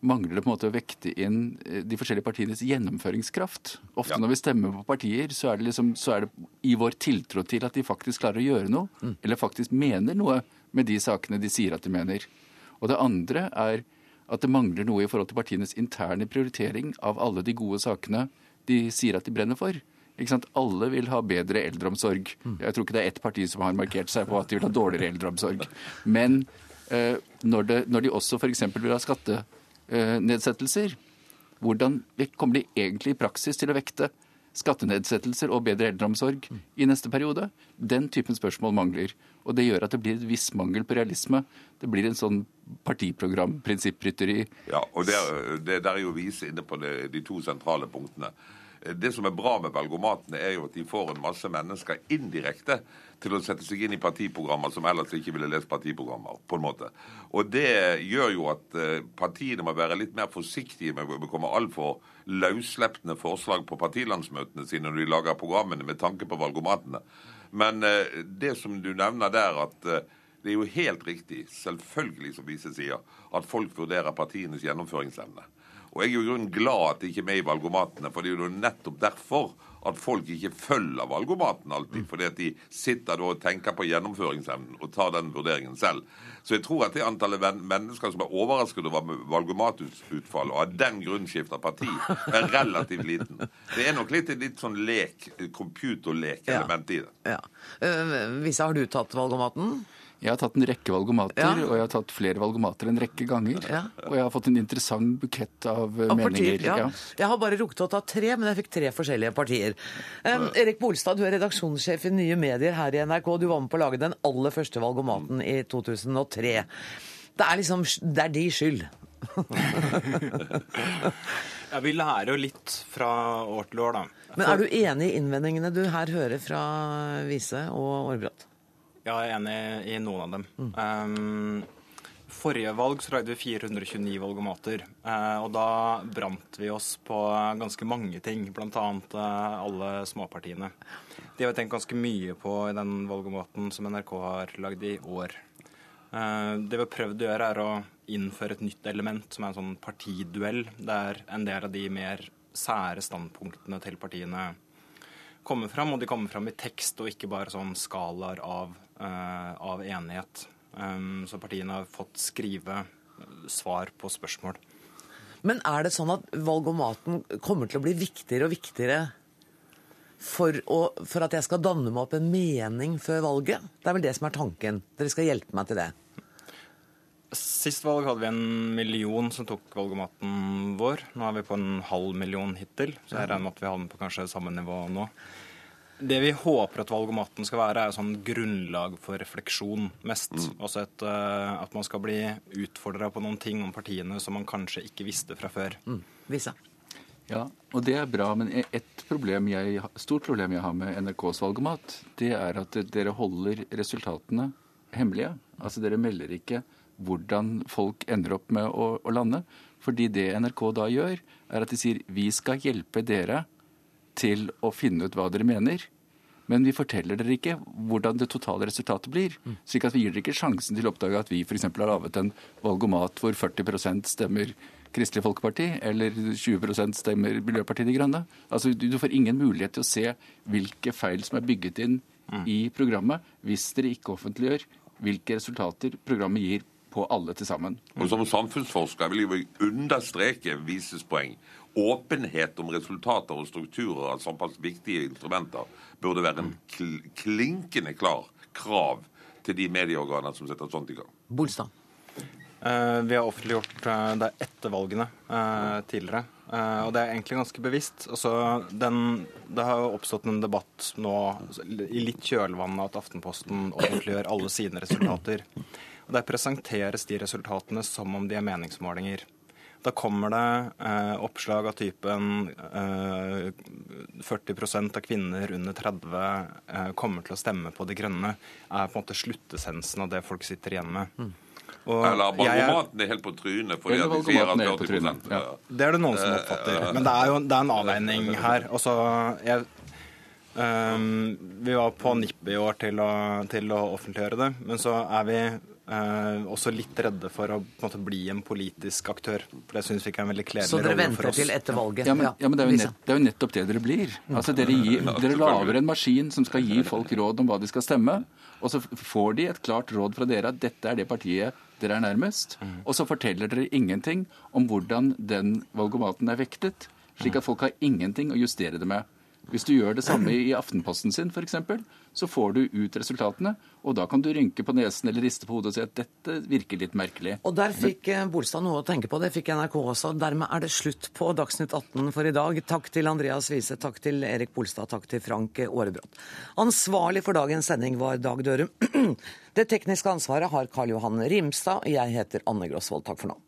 mangler det på en måte å vekte inn eh, de forskjellige partienes gjennomføringskraft. Ofte Ja. når vi stemmer på partier, så er, det liksom, så er det i vår tiltro til at de faktisk klarer å gjøre noe, Mm. eller faktisk mener noe med de sakene de sier at de mener. Og det andre er at det mangler noe i forhold til partienes interne prioritering av alle de gode sakene de sier at de brenner for. Alle vil ha bedre eldreomsorg. Jeg tror ikke det er ett parti som har markert seg på at de vil ha dårligere eldreomsorg. Men eh, når, det, når de også f.eks. vil ha skattenedsettelser, hvordan kommer de egentlig i praksis til å vekte skattenedsettelser og bedre eldreomsorg i neste periode? Den typen spørsmål mangler. Og det gjør at det blir et viss mangel på realisme. Det blir en sånn partiprogram-prinsipprytteri. Ja, og det, der er jo Vise inne på det, de to sentrale punktene. Det som er bra med valgomatene, er jo at de får en masse mennesker indirekte til å sette seg inn i partiprogrammer som ellers ikke ville lest partiprogrammer. på en måte. Og det gjør jo at eh, partiene må være litt mer forsiktige med å komme altfor løssleppende forslag på partilandsmøtene sine når de lager programmene med tanke på valgomatene. Men eh, det som du nevner der, at eh, det er jo helt riktig, selvfølgelig som Vise sier, at folk vurderer partienes gjennomføringsevne. Og jeg er jo i grunnen glad at de ikke er med i valgomatene, for det er jo nettopp derfor at folk ikke følger valgomaten alltid. Fordi at de sitter og tenker på gjennomføringsevnen og tar den vurderingen selv. Så jeg tror at det antallet mennesker som er overrasket over valgomatutfall og av den grunn skifter parti, er relativt liten. Det er nok litt, litt sånn lek, computerlek-element i det. Ja. Eh, Visa, har du tatt valgomaten? Jeg har tatt en rekke valgomater, Ja. og jeg har tatt flere valgomater en rekke ganger. Og jeg har fått en interessant bukett av, eh, Av meninger. partier, ja. Jeg har bare rukket å ta tre, men jeg fikk tre forskjellige partier. Um, Erik Bolstad, du er redaksjonssjef i Nye Medier her i NRK. Du var med på å lage den aller første valgomaten i 2003. Det er liksom Det er de skyld. Ja, vi lærer jo litt fra år til år, da. Men er du enig i innvendingene du her hører fra Vise og Aarbrot? Ja, jeg er enig i noen av dem. Um, forrige valg så lagde vi 429 valgomater, eh, og da brant vi oss på ganske mange ting, bl.a. Uh, alle småpartiene. De har vi tenkt ganske mye på i den valgomaten som NRK har lagd i år. Eh, det vi har prøvd å gjøre, er å innføre et nytt element, som er en sånn partiduell, der en del av de mer sære standpunktene til partiene kommer fram, og de kommer fram i tekst og ikke bare sånn skalaer av, eh, av enighet. Så partiene har fått skrive eh, svar på spørsmål. Men er det sånn at valgomaten kommer til å bli viktigere og viktigere for, å, for at jeg skal danne meg opp en mening før valget? Det er vel det som er tanken. Dere skal hjelpe meg til det. Sist valg hadde vi en million som tok valgomaten vår. Nå er vi på en halv million hittil, så jeg regner med at vi havner på kanskje samme nivå nå. Det vi håper at valgomaten skal være, er sånn grunnlag for refleksjon mest. Altså et, eh, at man skal bli utfordra på noen ting om partiene som man kanskje ikke visste fra før. Visa. Ja, og det er bra, men e- et problem jeg, stort problem jeg har med NRKs valgomat, det er at dere holder resultatene hemmelige. Altså dere melder ikke hvordan folk ender opp med å, å lande. Fordi det NRK da gjør, er at de sier vi skal hjelpe dere til å finne ut hva dere mener. Men vi forteller dere ikke hvordan det totale resultatet blir. Slik at vi gir dere ikke sjansen til å oppdage at vi f.eks. har laget en valgomat hvor 40% stemmer Kristelig Folkeparti, eller 20% stemmer Miljøpartiet De Grønne. Altså, du, får ingen mulighet til å se hvilke feil som er bygget inn i programmet, hvis dere ikke offentliggjør hvilke resultater programmet gir på alle til sammen. Og Som samfunnsforsker vil jeg understreke Vises poeng. Åpenhet om resultater og strukturer av såpass viktige instrumenter burde være en kl klinkende klar krav til de medieorganer som setter sånt i gang. Bolstad. Eh, vi har offentliggjort eh, det etter valgene eh, tidligere. Eh, og det er egentlig ganske bevisst. Altså, den, det har jo oppstått en debatt nå i litt kjølvann at Aftenposten offentliggjør alle sine resultater. Og Der presenteres de resultatene som om de er meningsmålinger. Da kommer det eh, oppslag av typen eh, 40% av kvinner under 30 eh, kommer til å stemme på De Grønne, er på en måte sluttessensen av det folk sitter igjen med. Og Eller er- valgomaten er helt på trynet fordi de sier at er helt på 40 trynet, ja. Det er det noen som Eh, oppfatter. eh, Men det er jo det er en avveining her. Altså, jeg, um, vi var på nippet i år til å, til å offentliggjøre det, men så er vi Uh, også litt redde for å på en måte, bli en politisk aktør. For det syns vi ikke er en veldig kledelig rolle for oss. Så dere venter til etter valget? Ja, men, ja, men det, er jo nett, det er jo nettopp det dere blir. Altså, dere, gir, dere lager en maskin som skal gi folk råd om hva de skal stemme, og så får de et klart råd fra dere at dette er det partiet dere er nærmest, og så forteller dere ingenting om hvordan den valgomaten er vektet, slik at folk har ingenting å justere det med. Hvis du gjør det samme i Aftenposten sin f.eks., så får du ut resultatene, og da kan du rynke på nesen eller riste på hodet og si at dette virker litt merkelig. Og der fikk eh, Bolstad noe å tenke på, det fikk NRK også. Dermed er det slutt på Dagsnytt 18 for i dag. Takk til Andreas Wiese, takk til Erik Bolstad, takk til Frank Aarebrot. Ansvarlig for dagens sending var Dag Dørum. Det tekniske ansvaret har Karl Johan Rimstad. Jeg heter Anne Grosvold. Takk for nå.